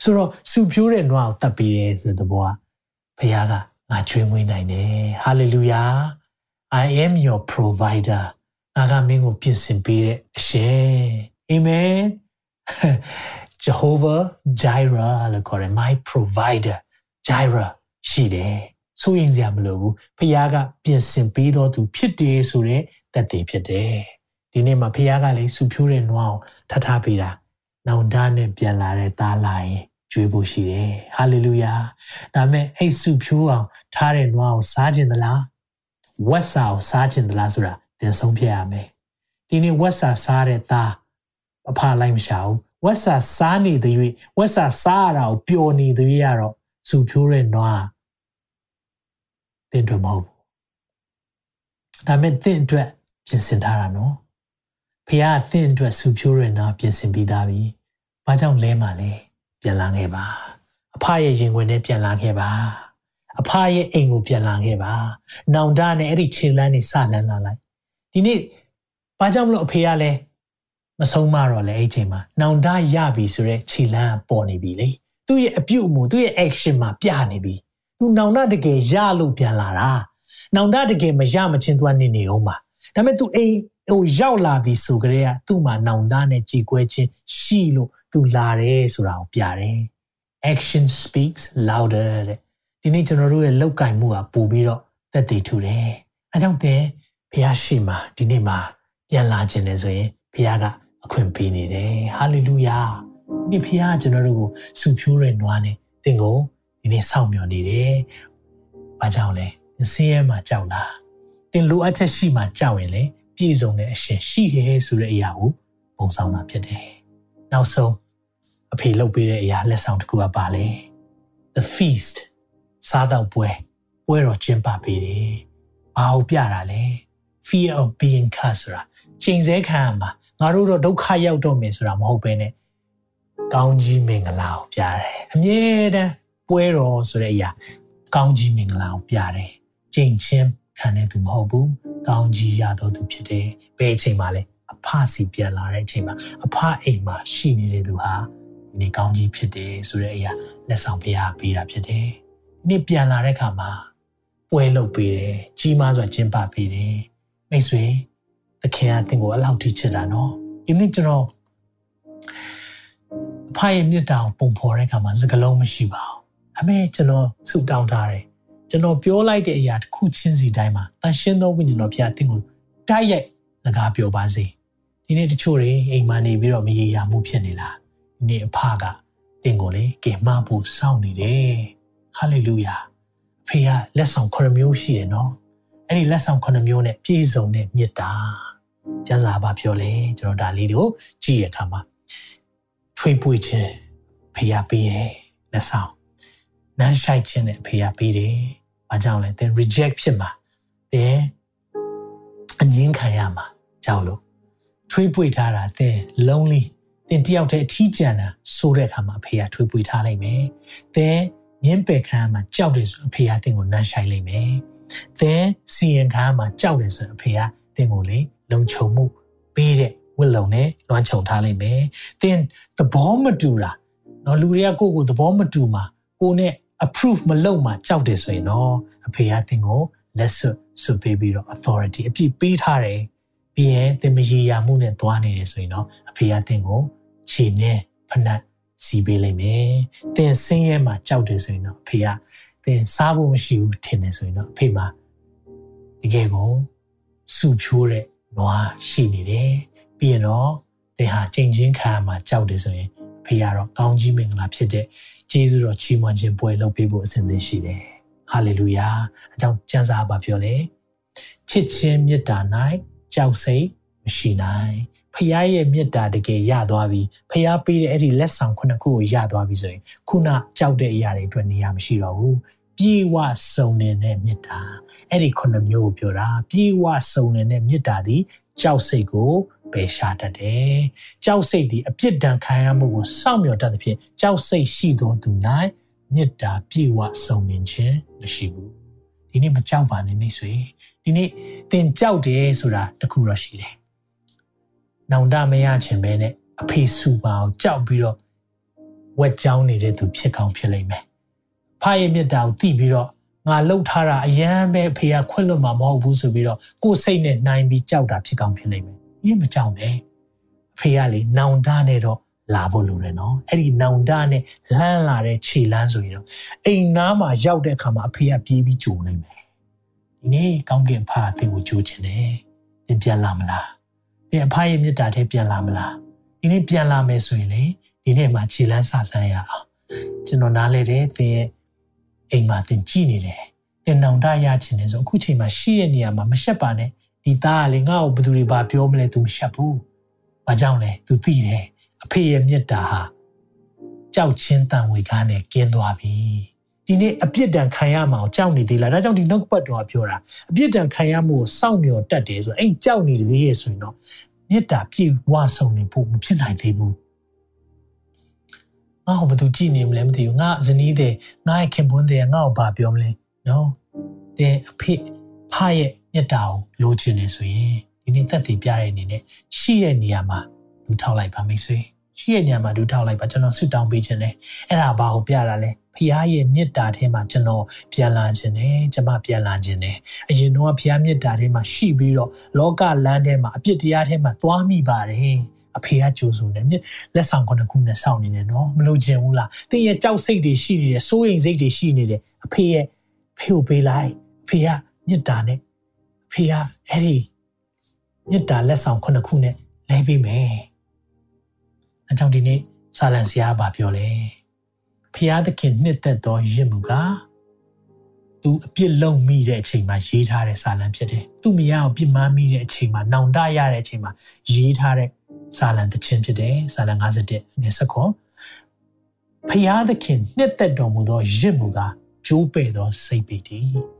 Speaker 2: ဆိုတော့စူဖြိုးတဲ့နွားကိုတတ်ပြီးတယ်ဆိုတဲ့ဘောကဘုရားကငါချွေးမွေးနိုင်တယ်ဟာလေလုယာ I am your provider ငါကမင်းကိုပြင်ဆင်ပေးတဲ့အရှင်အာမင် Jehovah Jireh လို့ခေါ်တယ် my provider Jireh ရှိတယ်ဆိုရင်စရာမလိုဘူးဖခင်ကပြင်ဆင်ပေးတော်သူဖြစ်တယ်ဆိုတဲ့ သက်သေဖြစ်တယ်ဒီနေ့မှာဖခင်ကလေစူဖြိုးတဲ့နွားကိုထထပေးတာနောင်တနဲ့ပြန်လာတဲ့သားလာရင်ကျွေးဖို့ရှိတယ်ဟာလေလုယာဒါမဲ့အဲ့စုဖြိုးအောင်ထားတဲ့နွားကိုစားခြင်းသလားဝက်စာကိုစားခြင်းသလားဆိုတာသင်ဆုံးဖြတ်ရမယ်ဒီနေ့ဝက်စာစားတဲ့သားအဖလိုက်မရှာဘူးဝက်စာစားနေတဲ့၍ဝက်စာစားရတာကိုပျော်နေတဲ့၍ရတော့စုဖြိုးတဲ့နွားသင်တို့မဟုတ်ဘူးဒါမဲ့သင်အတွက် ပြင်ဆင်ထားတာနော်ဖះအသင်အတွက်ဆူဖြိုးရနာပြင်ဆင်ပြီးသားပြီ။ဘာကြောင့်လဲမှလဲပြန်လာခဲ့ပါ။အဖရဲ့ရင်ခွင်နဲ့ပြန်လာခဲ့ပါ။အဖရဲ့အိမ်ကိုပြန်လာခဲ့ပါ။နောင်တနဲ့အဲ့ဒီခြေလမ်းနေစလန်းလာလိုက်။ဒီနေ့ဘာကြောင့်မလို့အဖေကလည်းမဆုံးမတော့လေအဲ့ချိန်မှာနောင်တရပြီဆိုတော့ခြေလမ်းပေါ်နေပြီလေ။သူ့ရဲ့အပြုတ်အမူသူ့ရဲ့ action မှာပြနေပြီ။သူနောင်တတကယ်ရလို့ပြန်လာတာ။နောင်တတကယ်မရမချင်းသူကနေနေအောင်ပါ။ ဒါပေမဲ့ तू အိမ်ဟိုရောက်လာပြီဆိုကြတဲ့ကသူ့မှာနောင်တနဲ့ကြည်ကွဲခြင်းရှိလို့သူလာတယ်ဆိုတာကိုပြတယ် action speaks louder တဲ့ဒီနေ့ကျွန်တော်တို့ရဲ့လောက်ကင်မှုကပို့ပြီးတော့သက်သေထူတယ်အဲကြောင့်သင်ဘုရားရှိမှဒီနေ့မှာပြန်လာခြင်းနဲ့ဆိုရင်ဘုရားကအခွင့်ပေးနေတယ်ဟာလေလုယာဒီဘုရားကျွန်တော်တို့ကိုစုဖြိုးတဲ့နွားနဲ့သင်ကိုဒီနေ့စောင့်မျှော်နေတယ်ဘာကြောင့်လဲဆင်းရဲမှကြောက်လား သင်လိုအပ်ချက်ရှိမှကြောက်ရင်လေပြည့်စုံတဲ့အရှင်ရှိတယ်ဆိုတဲ့အရာကိုပုံဆောင်တာဖြစ်တယ်။နောက်ဆုံးအဖေလုပ်ပေးတဲ့အရာလက်ဆောင်တစ်ခုကပါလေ။ The feast စားတော့ပွဲပွဲတော်ကျင်းပပေးတယ်။ဘာကိုပြတာလဲ။ Fear of being cursed ဆိုတာချိန်ဆခံရမှာငါတို့တော့ဒုက္ခရောက်တော့မယ်ဆိုတာမဟုတ်ဘဲနဲ့ကောင်းကြီးမင်္ဂလာကိုပြတယ်။အမြဲတမ်းပွဲတော်ဆိုတဲ့အရာကောင်းကြီးမင်္ဂလာကိုပြတယ်။ချိန်ချင်း ခံတဲ့သူမဟုတ်ဘူးကောင်းကြီးရတော်သူဖြစ်တယ်ဘယ်အချိန်မှလဲအဖစီပြန်လာတဲ့အချိန်မှာအဖအိမ်မှာရှိနေတဲ့သူဟာဒီနေ့ကောင်းကြီးဖြစ်တယ်ဆိုတဲ့အရာလက်ဆောင်ပေးရပေးတာဖြစ်တယ်ဒီနေ့ပြန်လာတဲ့အခါမှာပွဲလုပ်ပေးတယ်ကြီးမားစွာကျင်းပပေးတယ်မိတ်ဆွေသခင်ကသင်ကိုအလောက်ထိချစ်တာနော်ဒီနေ့ကျွန်တော်ဖရဲ့မြတ်တာကိုပုံဖော်တဲ့အခါမှာစကလုံးမရှိပါဘူးအမေကျွန်တော်ဆုတောင်းထားတယ် ကျွန်တော်ပြောလိုက်တဲ့အရာတစ်ခုချင်းစီတိုင်းမှာတန်ရှင်းသောဝိညာဉ်တော်ဖျားတင်းကိုတိုက်ရိုက်စကားပြောပါစေဒီနေ့တချို့တွေအိမ်မှာနေပြီးတော့မရေရာမှုဖြစ်နေလားဒီနေ့အဖကတင်းကိုလေကင်မဖို့စောင့်နေတယ်ဟာလေလုယာအဖေကလက်ဆောင်9မျိုးရှိတယ်နော်အဲ့ဒီလက်ဆောင်9မျိုးနဲ့ပြည့်စုံတဲ့မေတ္တာကျမ်းစာဘာပြောလဲကျွန်တော်ဒါလေးတွေကိုကြည့်ရခါမှာထွေးပွေခြင်းဖေရပေးတယ်လက်ဆောင်နမ်းရှိုက်ခြင်းနဲ့ဖေရပေးတယ် ဘာကြောင့်လဲသင် reject ဖြစ်မှာသင်အငင်းခံရမှာကြောက်လို့ထွေးပွေထားတာသင် lonely သင်တယောက်တည်းအထီးကျန်တာဆိုတဲ့အခါမှာအဖေကထွေးပွေထားလိုက်မယ်သင်ညင်းပယ်ခံမှာကြောက်တယ်ဆိုအဖေကသင်ကိုနမ်းရှိုက်လိုက်မယ်သင်စီရင်ခံမှာကြောက်တယ်ဆိုအဖေကသင်ကိုလေလုံခြုံမှုပေးတဲ့ဝတ်လုံနဲ့လွှမ်းခြုံထားလိုက်မယ်သင်သဘောမတူတာနော်လူတွေကကိုယ့်ကိုသဘောမတူမှာကိုနဲ့ approve မလုပ်မှာကြောက်တယ်ဆိုရင်တော့အဖေကသင်ကိုလက်စွပ်စွပ်ပေးပြီးတော့ authority အပြည့်ပေးထားတယ်ပြီးရင်သင်မရေရာမှုနဲ့သွားနေတယ်ဆိုရင်တော့အဖေကသင်ကိုခြေနဲ့ဖနက်စီပေးလိုက်မယ်သင်ဆင်းရဲမှာကြောက်တယ်ဆိုရင်တော့အဖေကသင်စားဖို့မရှိဘူးထင်တယ်ဆိုရင်တော့အဖေမှာတကယ်ကိုစုဖြိုးတဲ့နွားရှိနေတယ်ပြီးရင်တော့သင်ဟာချိန်ချင်းခံမှာကြောက်တယ်ဆိုရင်အဖေကတော့ကောင်းကြီးမင်္ဂလာဖြစ်တဲ့ ကျေးဇူးတော်ချီးမွမ်းခြင်းပွဲလုပ်ပေးဖို့အစဉ်သင့်ရှိတယ်ဟာလေလုယာအကြောင်းကျမ်းစာဘာပြောလဲချစ်ခြင်းမေတ္တာ၌ကြောက်စိတ်မရှိနိုင်ဖခင်ရဲ့မေတ္တာတကယ်ရသွားပြီဖခင်ပေးတဲ့အဲ့ဒီလက်ဆောင်ခုနှစ်ခုကိုရသွားပြီဆိုရင်ခုနကြောက်တဲ့အရာတွေအတွက်နေရာမရှိတော့ဘူးပြေဝစုံနေတဲ့မေတ္တာအဲ့ဒီခုနှစ်မျိုးကိုပြောတာပြေဝစုံနေတဲ့မေတ္တာသည်ကြောက်စိတ်ကို ပယ်ရှားတတ်တယ်။ကြောက်စိတ်သည်အပြစ်ဒဏ်ခံရမှုကိုစောင့်မျှော်တတ်သဖြင့်ကြောက်စိတ်ရှိသောသူ၌မေတ္တာပြေဝစုံလင်ခြင်းမရှိဘူး။ဒီနေ့မကြောက်ပါနဲ့မိတ်ဆွေ။ဒီနေ့သင်ကြောက်တယ်ဆိုတာတခုတော့ရှိတယ်။နောင်တမရခြင်းပဲနဲ့အဖေစုပါအောင်ကြောက်ပြီးတော့ဝက်ကြောင်းနေတဲ့သူဖြစ်ကောင်းဖြစ်လိမ့်မယ်။ဖရဲ့မေတ္တာကိုသိပြီးတော့ငါလှုပ်ထားတာအယမ်းပဲဖေကခွင့်လွတ်မှာမဟုတ်ဘူးဆိုပြီးတော့ကိုယ်စိတ်နဲ့နိုင်ပြီးကြောက်တာဖြစ်ကောင်းဖြစ်လိမ့်မယ်။ ဒီမကြောက်နဲ့။ဖေကလေနောင်တနဲ့တော့လာဖို့လိုတယ်နော်။အဲ့ဒီနောင်တနဲ့လှမ်းလာတဲ့ခြေလမ်းဆိုရင်တော့အိမ်နားမှာရောက်တဲ့အခါမှာအဖေကပြေးပြီးကြိုနိုင်မယ်။ဒီနေ့ကောင်းကင်ဖာအသင်ကိုကြိုချင်တယ်။သင်ပြန်လာမလား။သင်အဖရဲ့မေတ္တာထဲပြန်လာမလား။ဒီနေ့ပြန်လာမယ်ဆိုရင်လေဒီနေ့မှာခြေလမ်းစလှမ်းရအောင်။ကျွန်တော်နားလဲတယ်သင်ရဲ့အိမ်မှာသင်ကြည်နေတယ်သင်နောင်တရချင်တယ်ဆိုအခုချိန်မှာရှိရဲ့နေရာမှာမရှက်ပါနဲ့ ဒီသားကလေငါ့ကိုဘယ်သူတွေပါပြောမလဲ तू မရှက်ဘူးဘာကြောင့်လဲ तू သိတယ်အဖေရဲ့မေတ္တာဟာကြောက်ချင်းတန်ဝေကားနဲ့ကင်းသွားပြီဒီနေ့အပြစ်ဒဏ်ခံရမှာကိုကြောက်နေသေးလားဒါကြောင့်ဒီနှုတ်ပတ်တော်ကပြောတာအပြစ်ဒဏ်ခံရမှုကိုစောင့်မျှော်တတ်တယ်ဆိုအဲ့ကြောက်နေသေးရဲ့ဆိုရင်တော့မေတ္တာပြည့်ဝဆုံနေဖို့မဖြစ်နိုင်သေးဘူးငါ့ကိုဘယ်သူကြည့်နေမလဲမသိဘူးငါဇနီးတဲ့ငါ့ရဲ့ခင်ပွန်းတဲ့ငါ့ကိုဘာပြောမလဲနော်တဲ့အဖေ ဖရဲ့မြတ်တာကိုလိုချင်နေဆိုရင်ဒီနေ့သက်သေပြတဲ့အနေနဲ့ရှိတဲ့နေရာမှာလူထောက်လိုက်ပါမိတ်ဆွေရှိတဲ့နေရာမှာလူထောက်လိုက်ပါကျွန်တော်ဆွတောင်းပေးခြင်းနဲ့အဲ့ဒါဘာကိုပြတာလဲဖခင်ရဲ့မေတ္တာထဲမှာကျွန်တော်ပြန်လာခြင်းနဲ့ကျွန်မပြန်လာခြင်းနဲ့အရင်တော့ဖခင်မေတ္တာထဲမှာရှိပြီးတော့လောကလမ်းထဲမှာအပြစ်တရားထဲမှာသွားမိပါတယ်အဖေကကြိုးဆိုတယ်လက်ဆောင်ခုနှစ်ခုနဲ့စောင့်နေတယ်နော်မလို့ခြင်းဘူးလားတင်းရဲ့ကြောက်စိတ်တွေရှိနေတယ်စိုးရိမ်စိတ်တွေရှိနေတယ်အဖေရဲ့ဖေကိုပေးလိုက်အဖေက မေတ္တာနဲ့အဖေကအဲ့ဒီမေတ္တာလက်ဆောင်ခုနှစ်ခုနဲ့လဲပေးမယ်အကြောင်းဒီနေ့စာလံဆရာကပြောလဲဖျားသခင်နှစ်သက်သောရစ်မှုကသူအပြစ်လုံးမိတဲ့အချိန်မှာရေးထားတဲ့စာလံဖြစ်တယ်။သူမရအောင်ပြစ်မှားမိတဲ့အချိန်မှာနောင်တရတဲ့အချိန်မှာရေးထားတဲ့စာလံတခြင်းဖြစ်တယ်စာလံ51ငယ်ဆက်ခေါ်ဖျားသခင်နှစ်သက်တော်မူသောရစ်မှုကကျိုးပဲ့သောစိတ်ပေတည်။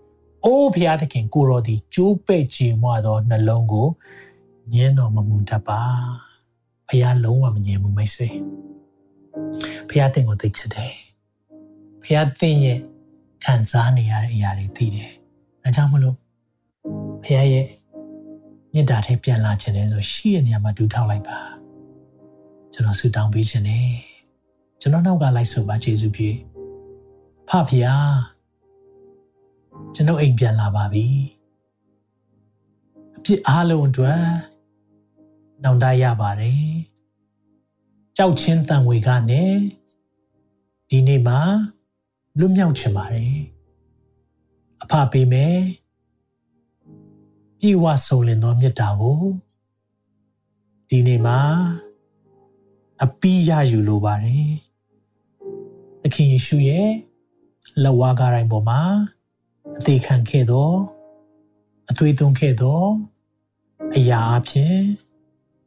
Speaker 2: အိုးဖျားသခင်ကိုတော်သည်ကျိုးပဲ့ခြင်းမွာသောနှလုံးကိုညင်းတော်မမူတတ်ပါ။ဖျားလုံးဝမငြင်းဘူးမိတ်ဆွေ။ဖျားသင်ကိုသိချစ်တယ်။ဖျားသင်ရဲ့ခံစားနေရတဲ့အရာတွေသိတယ်။ဒါကြောင့်မလို့ဖျားရဲ့မေတ္တာထဲပြန်လာခြင်းလဲဆိုရှိရဲ့နေရာမှာဒူထောက်လိုက်ပါကျွန်တော်ဆုတောင်းပေးခြင်းနဲ့ကျွန်တော်နောက်ကလိုက်ဆိုပါယေရှုပြေဖဖျား ကျွန်တော်အိမ်ပြန်လာပါပြီအပြစ်အားလုံးအတွက်နောင်တရပါတယ်ကြောက်ချင်းတန်ဝေကနဲ့ဒီနေ့မှာလွတ်မြောက်ချင်ပါတယ်အဖပေးမယ်ပြေဝဆုံလင်သောမေတ္တာကိုဒီနေ့မှာအပီးရယူလိုပါတယ်သခင်ယေရှုရဲ့လက်ဝါးကားတိုင်းပေါ်မှာ အသေးခံခဲ့သောအသွေးသွင်းခဲ့သောအရာအဖြစ်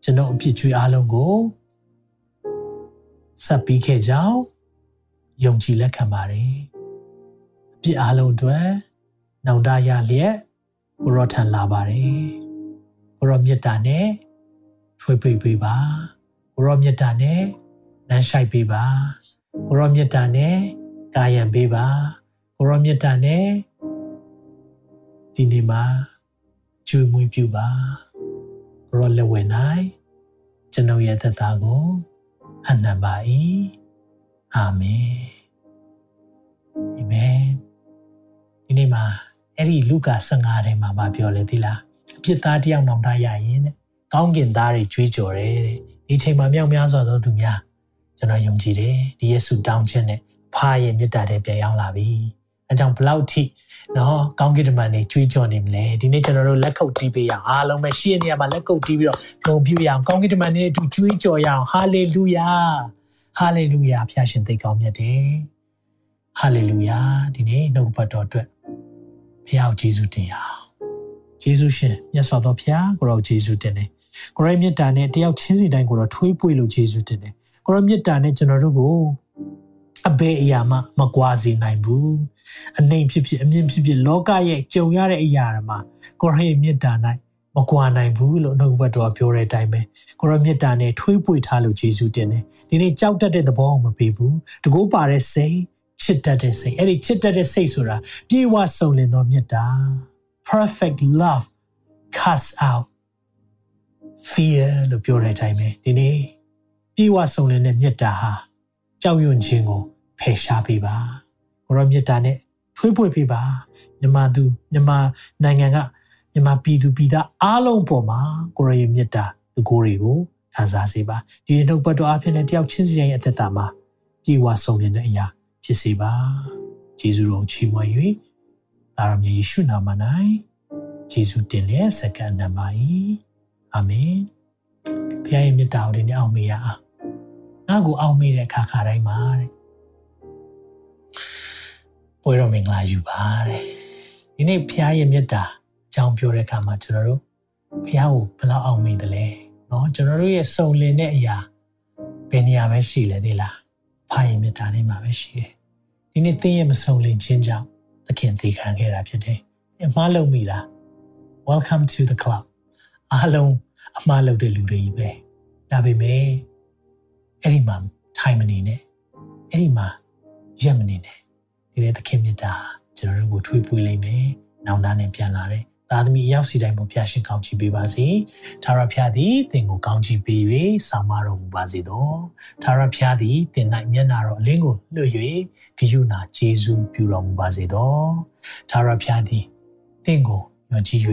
Speaker 2: ကျွန်တော်အပြစ်ကြွေးအလုံးကိုဆက်ပြီးခဲ့ကြောင်းယုံကြည်လက်ခံပါတယ်အပြစ်အလုံးအတွက်နောင်တရလျက်ဘုရောထံလာပါတယ်ဘုရောမြတ်တာနဲ့ထွေးပေးပေးပါဘုရောမြတ်တာနဲ့လမ်းရှိုက်ပေးပါဘုရောမြတ်တာနဲ့ကာယံပေးပါဘုရောမြတ်တာနဲ့ ဒီနေ့မှာကျွေးမွေးပြုပါဘုရောလက်ဝဲနိုင်ကျွန်ုပ်ရဲ့သက်တာကိုအနံပါ၏အာမင်အာမင်ဒီနေ့မှာအဲ့ဒီလူကာ15ထဲမှာမပြောလေသီလားအပြစ်သားတယောက်နောင်တရရင်တဲ့ကောင်းကင်သားတွေကြွေးကြော်တယ်တဲ့ဒီချိန်မှာမြောက်များစွာသောသူများကျွန်တော်ယုံကြည်တယ်ဒီယေရှုတောင်းခြင်းနဲ့ဖားရဲ့မေတ္တာတဲ့ပြန်ရောက်လာပြီ အဲကြောင့်ဘလောက်ထိနော်ကောင်းကင်တမန်တွေကြွေးကြော်နေမလဲဒီနေ့ကျွန်တော်တို့လက်ခုပ်တီးပေးရအောင်အားလုံးပဲရှေ့နေရာမှာလက်ခုပ်တီးပြီးတော့ဂုဏ်ပြုရအောင်ကောင်းကင်တမန်တွေအတူကြွေးကြော်ရအောင်ဟာလေလုယာဟာလေလုယာဖျာရှင်သိကောင်းမြတ်တယ်ဟာလေလုယာဒီနေ့နှုတ်ပတ်တော်အတွက်ဖျားကိုယေရှုတင်ရအောင်ယေရှုရှင်မြတ်စွာသောဖျားကိုရောယေရှုတင်တယ်ကိုရိုင်းမြတ်တာနဲ့တယောက်ချင်းစီတိုင်းကိုတော့ထွေးပွေလို့ယေရှုတင်တယ်ကိုရိုင်းမြတ်တာနဲ့ကျွန်တော်တို့ကို အဘယ်အရာမှမကွာစေနိုင်ဘူးအနေဖြစ်ဖြစ်အမြင့်ဖြစ်ဖြစ်လောကရဲ့ကြုံရတဲ့အရာတွေမှာကိုရိုင်းမြတ်တာ၌မကွာနိုင်ဘူးလို့နှုတ်ဘတ်တော်ပြောတဲ့အတိုင်းပဲကိုရိုင်းမြတ်တာနဲ့ထွေးပွေထားလို့ယေရှုတင်တယ်ဒီနေ့ကြောက်တတ်တဲ့သဘောကိုမပေးဘူးတကိုးပါတဲ့စိတ်ချစ်တတ်တဲ့စိတ်အဲ့ဒီချစ်တတ်တဲ့စိတ်ဆိုတာပြေဝဆုံလင်သောမြတ်တာ perfect love cast out fear လို့ပြောတဲ့အတိုင်းပဲဒီနေ့ပြေဝဆုံလင်တဲ့မြတ်တာဟာ ကြောက်ရွံ့ခြင်းကိုဖယ်ရှားပေးပါဘုရားမြတ်တာနဲ့ထွေးပွေပေးပါမြန်မာသူမြန်မာနိုင်ငံကမြန်မာပြည်သူပြည်သားအားလုံးပေါ်မှာကိုရရဲ့မြတ်တာဒီကိုတွေကိုခံစားစေပါဒီနှုတ်ပတ်တော်အဖြစ်နဲ့တယောက်ချင်းစီရဲ့အသက်တာမှာပြေဝဆုံလင်တဲ့အရာဖြစ်စေပါဂျေဇုတော်ချီးမွမ်း၍သာရမြေယေရှုနာမ၌ဂျေဇုတင်လျက်စက္ကန့်နံပါတ်အာမင်ဘုရားရဲ့မြတ်တာကိုဒီနေ့အောင်မေးရအောင် ငါ့ကိုအောက်မေ့တဲ့ခါခါတိုင်းမှာတဲ့။ဘွေတော်မင်္ဂလာယူပါတဲ့။ဒီနေ့ဖခင်ရဲ့မေတ္တာအကြောင်းပြောတဲ့အခါမှာကျွန်တော်တို့ဖခင်ကိုဘယ်လောက်အောက်မေ့တယ်လဲ။နော်ကျွန်တော်တို့ရဲ့စုံလင်တဲ့အရာဘယ်နေရာပဲရှိလဲသိလား။ဖခင်ရဲ့မေတ္တာနဲ့မှာပဲရှိတယ်။ဒီနေ့သင်ရဲ့မစုံလင်ခြင်းကြောင့်သခင်သေခံခဲ့တာဖြစ်တယ်။အမှားလုပ်မိလား။ Welcome to the club. အားလုံးအမှားလုပ်တဲ့လူတွေကြီးပဲ။ဒါပေမဲ့ အဲ့ဒီမှာထိုင်မနေနဲ့အဲ့ဒီမှာရက်မနေနဲ့ဒီနေ့သခင်မြတ်တာကျွန်တော်တို့ကိုထွေးပွေးလိုက်မယ်နောင်တနဲ့ပြန်လာတယ်သားသမီးအရောက်စီတိုင်းပေါ်ဖျာရှင်ကောင်းချီးပေးပါစေ။သာရဖျားသည်သင်ကိုကောင်းချီးပေး၍ဆောင်မတော်မူပါစေသော။သာရဖျားသည်သင်၌မျက်နာတော်အလင်းကိုလွှတ်၍ဂယုဏကျေးဇူးပြုတော်မူပါစေသော။သာရဖျားသည်သင်ကိုညွှန်ကြည့်၍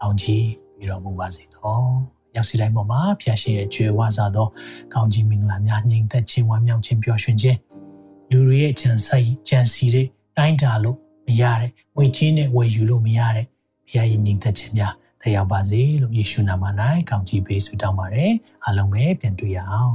Speaker 2: ကောင်းချီးပြုတော်မူပါစေသော။ ရောက်စီတိုင်းပေါ်မှာဖျာရှင်ရဲ့ကြွယ်ဝစားသောကောင်းချီးမင်္ဂလာများညင်သက်ခြင်းဝမ်းမြောက်ခြင်းပျော်ရွှင်ခြင်းလူတွေရဲ့ကြံစိုက်ကြံစီတဲ့တိုင်းတာလို့မရတဲ့ငွေချင်းနဲ့ဝယ်ယူလို့မရတဲ့ဘုရားရဲ့ညီသက်ခြင်းများတက်ရောက်ပါစေလို့ယေရှုနာမ၌ကောင်းချီးပေးဆုတောင်းပါတယ်အားလုံးပဲပြန်တွေ့ရအောင်